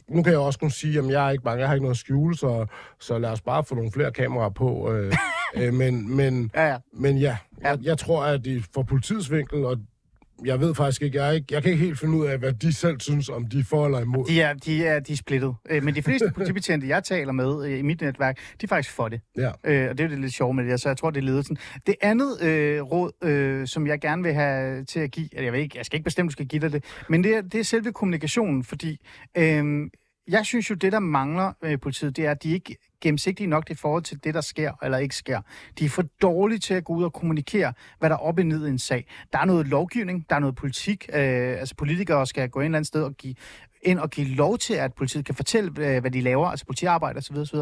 nu kan jeg også kun sige, at jeg er ikke bange, jeg har ikke noget at skjule, så, så lad os bare få nogle flere kameraer på. Øh, øh, men, men, Ja, ja. men ja, Ja. jeg, jeg tror, at det fra politiets vinkel, og jeg ved faktisk ikke, jeg, ikke, jeg kan ikke helt finde ud af, hvad de selv synes, om de er for eller imod. De er, de er, de er splittet. Øh, men de fleste politibetjente, jeg taler med øh, i mit netværk, de er faktisk for det. Ja. Øh, og det er jo det lidt sjovt med det, så jeg tror, det er ledelsen. Det andet øh, råd, øh, som jeg gerne vil have til at give, eller jeg, ved ikke, jeg skal ikke bestemme, du skal give dig det, men det er, det er selve kommunikationen, fordi øh, jeg synes jo, det der mangler øh, politiet, det er, at de ikke gennemsigtige nok i forhold til det, der sker eller ikke sker. De er for dårlige til at gå ud og kommunikere, hvad der er op og ned i en sag. Der er noget lovgivning, der er noget politik. Øh, altså politikere skal gå ind et eller andet sted og give ind og give lov til, at politiet kan fortælle, øh, hvad de laver, altså politiarbejde osv. osv.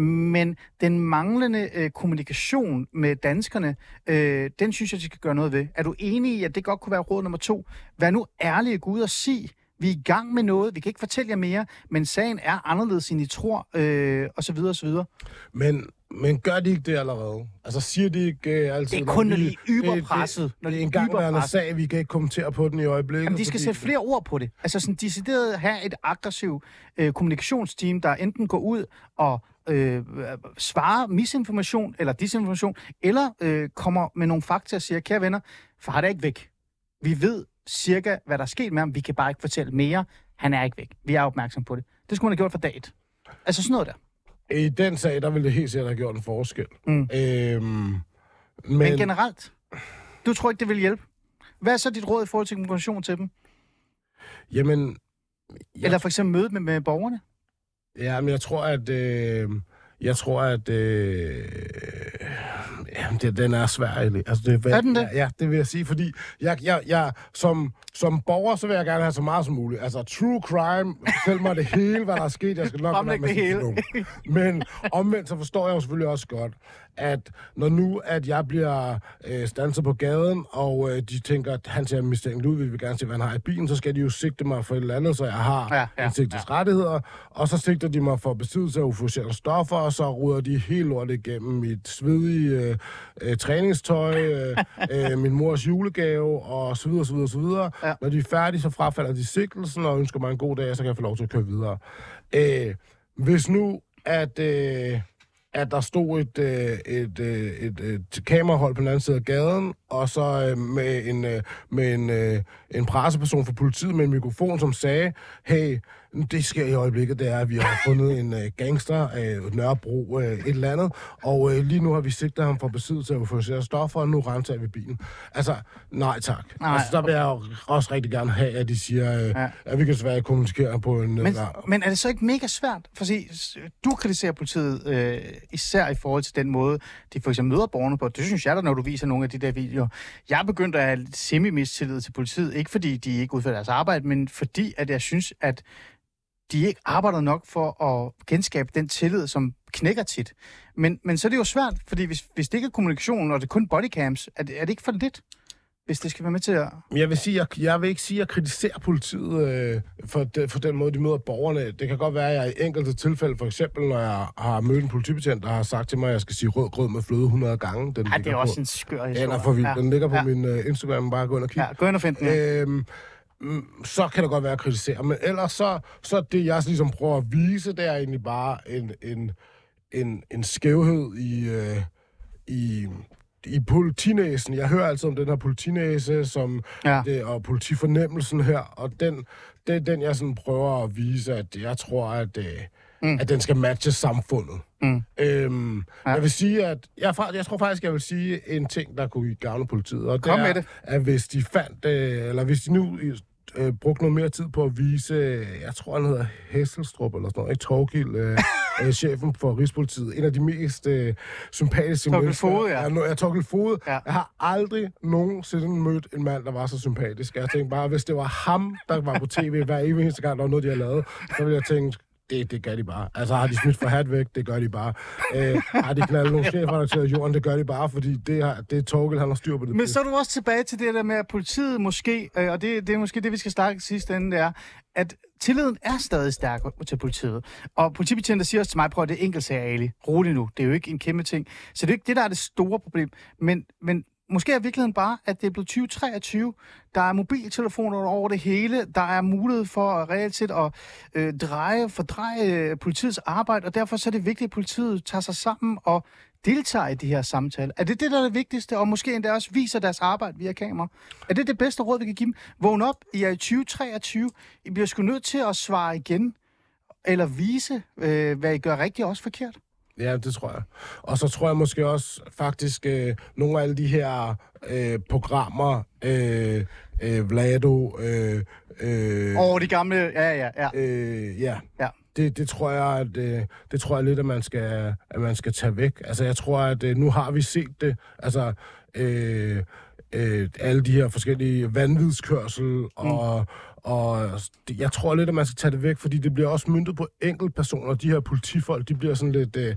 Men den manglende øh, kommunikation med danskerne, øh, den synes jeg, de skal gøre noget ved. Er du enig i, at det godt kunne være råd nummer to? Vær nu ærlig og gå ud og sig, vi er i gang med noget, vi kan ikke fortælle jer mere, men sagen er anderledes, end I tror, øh, og så videre, og så videre. Men, men gør de ikke det allerede? Altså siger de ikke øh, altid... Det er kun, når de er det- det- yberpresset. Når Det de er er en gangværende yberpresset. sag, vi kan ikke kommentere på den i øjeblikket. Jamen, de skal fordi- sætte flere ord på det. Altså sådan decideret have et aggressivt øh, kommunikationsteam, der enten går ud og øh, svarer misinformation eller disinformation, eller øh, kommer med nogle fakta og siger, kære venner, far er ikke væk. Vi ved cirka, hvad der er sket med ham. Vi kan bare ikke fortælle mere. Han er ikke væk. Vi er opmærksom på det. Det skulle man have gjort for dag et. Altså sådan noget der. I den sag, der ville det helt sikkert have gjort en forskel. Mm. Øhm, Men, men, generelt, du tror ikke, det vil hjælpe? Hvad er så dit råd i forhold til kommunikation til dem? jamen, Ja. Eller for eksempel møde med, med borgerne? Ja, men jeg tror, at... Øh, jeg tror, at... Øh, jamen, det, den er svær, egentlig. Altså, det, Er den det? Ja, ja, det vil jeg sige, fordi jeg, jeg, jeg, som, som borger, så vil jeg gerne have så meget som muligt. Altså, true crime, fortæl mig det hele, hvad der er sket. Jeg skal nok være med det nogen. Men omvendt, så forstår jeg jo selvfølgelig også godt, at når nu, at jeg bliver øh, stanset på gaden, og øh, de tænker, at han ser mistænkt ud, vi vil gerne se, hvad han har i bilen, så skal de jo sigte mig for et eller andet, så jeg har Ja, ja, en sigtes rettigheder, og så sigter de mig for besiddelse af euforiserende stoffer, og så ruder de helt lortet igennem mit svedige øh, øh, træningstøj, øh, øh, min mors julegave, og så videre, så videre, så videre. Ja. Når de er færdige, så frafalder de sigtelsen og ønsker mig en god dag, så kan jeg få lov til at køre videre. Øh, hvis nu, at... Øh, at der stod et, øh, et, øh, et, øh, et, et kamerahold på den anden side af gaden, og så øh, med, en, øh, med en, øh, en presseperson fra politiet med en mikrofon, som sagde, hey, det sker i øjeblikket, det er, at vi har fundet en øh, gangster af Nørrebro, øh, et eller andet, og øh, lige nu har vi sigtet ham for besiddelse af euforiserende stoffer, og nu renser vi bilen. Altså, nej tak. Nej, altså, der vil jeg også rigtig gerne have, at de siger, øh, Ja. at vi kan ikke kommunikere på en... øh, Men, hver- men er det så ikke mega svært? For se, du kritiserer politiet øh, især i forhold til den måde, de for eksempel møder borgerne på. Det synes jeg da, når du viser nogle af de der videoer. Jeg er begyndt at have lidt semi-mistillid til politiet. Ikke fordi de ikke udfører deres arbejde, men fordi at jeg synes, at de ikke arbejder nok for at genskabe den tillid, som knækker tit. Men, men så er det jo svært, fordi hvis, hvis det ikke er kommunikation, og det er kun bodycams, er det, er det ikke for lidt? Hvis det skal være med til at... Jeg vil, sige, jeg, jeg vil ikke sige, at jeg kritiserer politiet øh, for, de, for den måde, de møder borgerne. Det kan godt være, at jeg i enkelte tilfælde, for eksempel når jeg har mødt en politibetjent, der har sagt til mig, at jeg skal sige rød grød med fløde 100 gange. Den Ej, det er også på, en skør historie. den er for vild. Ja. Den ligger på ja. min uh, Instagram, bare gå ind og kig. Ja, gå ind og find den. Ja. Øhm, mm, så kan det godt være at kritisere. Men ellers så, så det, jeg ligesom prøver at vise, det er egentlig bare en, en, en, en skævhed i, øh, i, i politinæsen. Jeg hører altid om den her politinæse som, Ja. det, og politifornemmelsen her, og den, det er den, jeg sådan prøver at vise, at jeg tror, at, øh, mm. at den skal matche samfundet. Mm. Øhm, Ja. Jeg vil sige, at jeg, jeg tror faktisk, jeg vil sige en ting, der kunne gavne politiet. Og det Kom er, med det. at hvis de fandt, øh, eller hvis de nu øh, brugte noget mere tid på at vise, jeg tror, han hedder Hesselstrup eller sådan noget, ikke Torgild, øh, øh, chefen for Rigspolitiet, en af de mest øh, sympatiske Torgild mennesker. Foged, ja. Jeg, jeg, Torgild Fode. Ja. Jeg har aldrig nogensinde mødt en mand, der var så sympatisk. Jeg tænkte bare, hvis det var ham, der var på tv hver evig eneste gang, der var noget, de havde lavet, så ville jeg tænke, det, det gør de bare. Altså, har de smidt for hat væk, det gør de bare. Øh, har de knaldet nogle chefer til jorden, det gør de bare, fordi det, har, det er Torkel, han har styr på det. Men så er du også tilbage til det der med, at politiet måske, øh, og det, det er måske det, vi skal snakke sidst ende, det er, at tilliden er stadig stærk til politiet. Og politibetjente siger også til mig, prøv at det er enkelt sag, Ali. Rolig nu. Det er jo ikke en kæmpe ting. Så det er jo ikke det, der er det store problem. Men, men måske er virkeligheden bare, at det er blevet 2023. Der er mobiltelefoner over det hele. Der er mulighed for reelt set at øh, dreje, fordreje øh, politiets arbejde, og derfor så er det vigtigt, at politiet tager sig sammen og deltager i de her samtaler. Er det det, der er det vigtigste, og måske endda også viser deres arbejde via kamera? Er det det bedste råd, vi kan give dem? Vågn op, I er i 2023. I bliver sgu nødt til at svare igen, eller vise, øh, hvad I gør rigtigt og også forkert. Ja, det tror jeg. Og så tror jeg måske også faktisk, øh, nogle af alle de her øh, programmer, øh, øh, Vlado, øh, øh, Over de gamle, ja, ja, ja. øh, ja, ja. det, det tror jeg, at øh, det tror jeg lidt, at man skal, at man skal tage væk. Altså, jeg tror, at øh, nu har vi set det. Altså, øh, øh, alle de her forskellige vanvidskørsel og og jeg tror lidt, at man skal tage det væk, fordi det bliver også myndet på enkeltpersoner. De her politifolk, de bliver sådan lidt... Øh,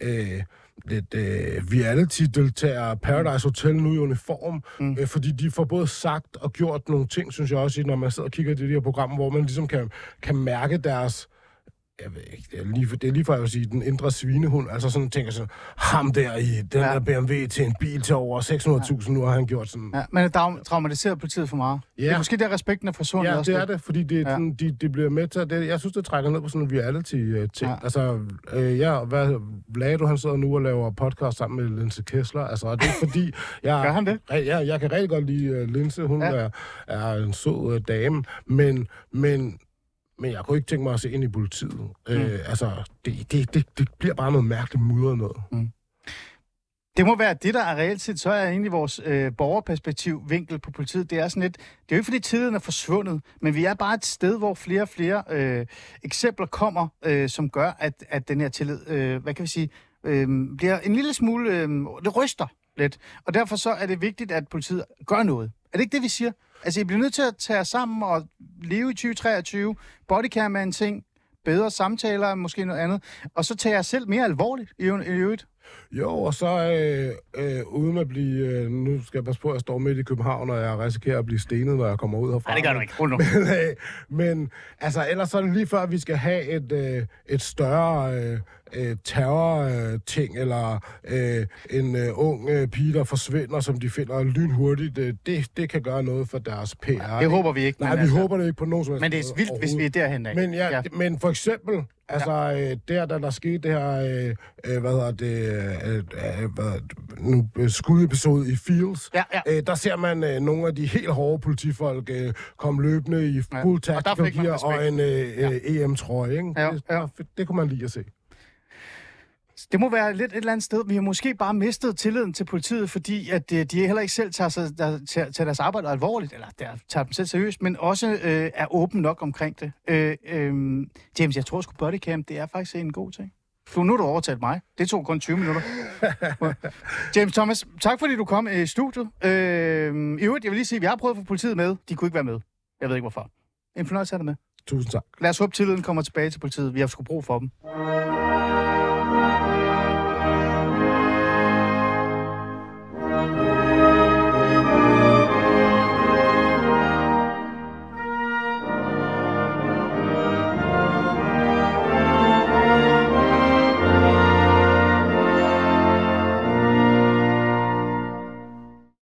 øh, lidt øh, reality-deltagere, Paradise Hotel nu i uniform, mm. øh, fordi de får både sagt og gjort nogle ting, synes jeg også, når man sidder og kigger i de her programmer, hvor man ligesom kan, kan mærke deres jeg ved ikke, det er lige, for, det er lige for, jeg vil sige, den indre svinehund, altså sådan tænker sådan, ham der i den Ja. ja. der BMW til en bil til over 600.000, nu har han gjort sådan. ja. Men det traum- traumatiserer politiet for meget. Ja. Det er måske der, respekten er forsvundet Ja, også det er det, fordi det, Ja. ja. de, de bliver med til, det, jeg synes, det trækker ned på sådan en reality-ting. Ja. Ja. Altså, øh, ja, hvad, Vlado, han sidder nu og laver podcast sammen med Linse Kessler, altså, det er fordi, jeg, Gør han det? Ja, jeg kan rigtig godt lide uh, Linse, hun Ja. ja. er, er en sød uh, dame, men, men, men jeg kunne ikke tænke mig at se ind i politiet. Mm. Øh, altså, det, det, det, det bliver bare noget mærkeligt mudret noget. Det må være det, der er reelt set, så er egentlig vores øh, borgerperspektiv vinkel på politiet. Det er sådan lidt, det er jo ikke fordi tiden er forsvundet, men vi er bare et sted, hvor flere og flere øh, eksempler kommer, øh, som gør, at, at den her tillid, øh, hvad kan vi sige, øh, bliver en lille smule, øh, det ryster lidt. Og derfor så er det vigtigt, at politiet gør noget. Er det ikke det, vi siger? Altså, I bliver nødt til at tage jer sammen og leve i 2023. Bodycam er en ting, bedre samtaler er måske noget andet, og så tage jeg selv mere alvorligt i i øvrigt. Jo, og så øh, øh, uden at blive... Øh, nu skal jeg passe på, at jeg står midt i København, og jeg risikerer at blive stenet, når jeg kommer ud herfra. Nej, det gør du ikke. Rul nu. Men, øh, men altså, ellers så er det lige før, vi skal have et, øh, et større øh, øh, terror-ting, eller øh, en øh, ung øh, pige, der forsvinder, som de finder lynhurtigt. Øh, det, det kan gøre noget for deres PR. Det ikke? håber vi ikke. Nej, men vi altså- håber det ikke på nogen som helst Men det er vildt, hvis vi er derhen af. men, ja, Ja. ja. men for eksempel, altså øh, der, da der skete det her, øh, øh, hvad hedder det, øh, øh, hvad, nu, øh, skudepisode i Fields, Ja, ja. Øh, der ser man øh, nogle af de helt hårde politifolk øh, komme løbende i Ja. Og der tactical gear og en øh, øh, EM-trøje, ikke? Ja, det, ja. Det, det kunne man lige at se. Det må være lidt et eller andet sted. Vi har måske bare mistet tilliden til politiet, fordi at øh, de heller ikke selv tager, sig, der, tager, tager deres arbejde alvorligt, eller der, tager dem selv seriøst, men også øh, er åben nok omkring det. Øh, øh, James, jeg tror sgu bodycam, det er faktisk en god ting. Du, nu har du overtalt mig. Det tog kun 20 minutter. James Thomas, tak fordi du kom i studiet. Øh, I øvrigt, jeg vil lige sige, at vi har prøvet at få politiet med. De kunne ikke være med. Jeg ved ikke hvorfor. En fornøjelse at have med. Tusind tak. Lad os håbe, tilliden kommer tilbage til politiet. Vi har sgu brug for dem.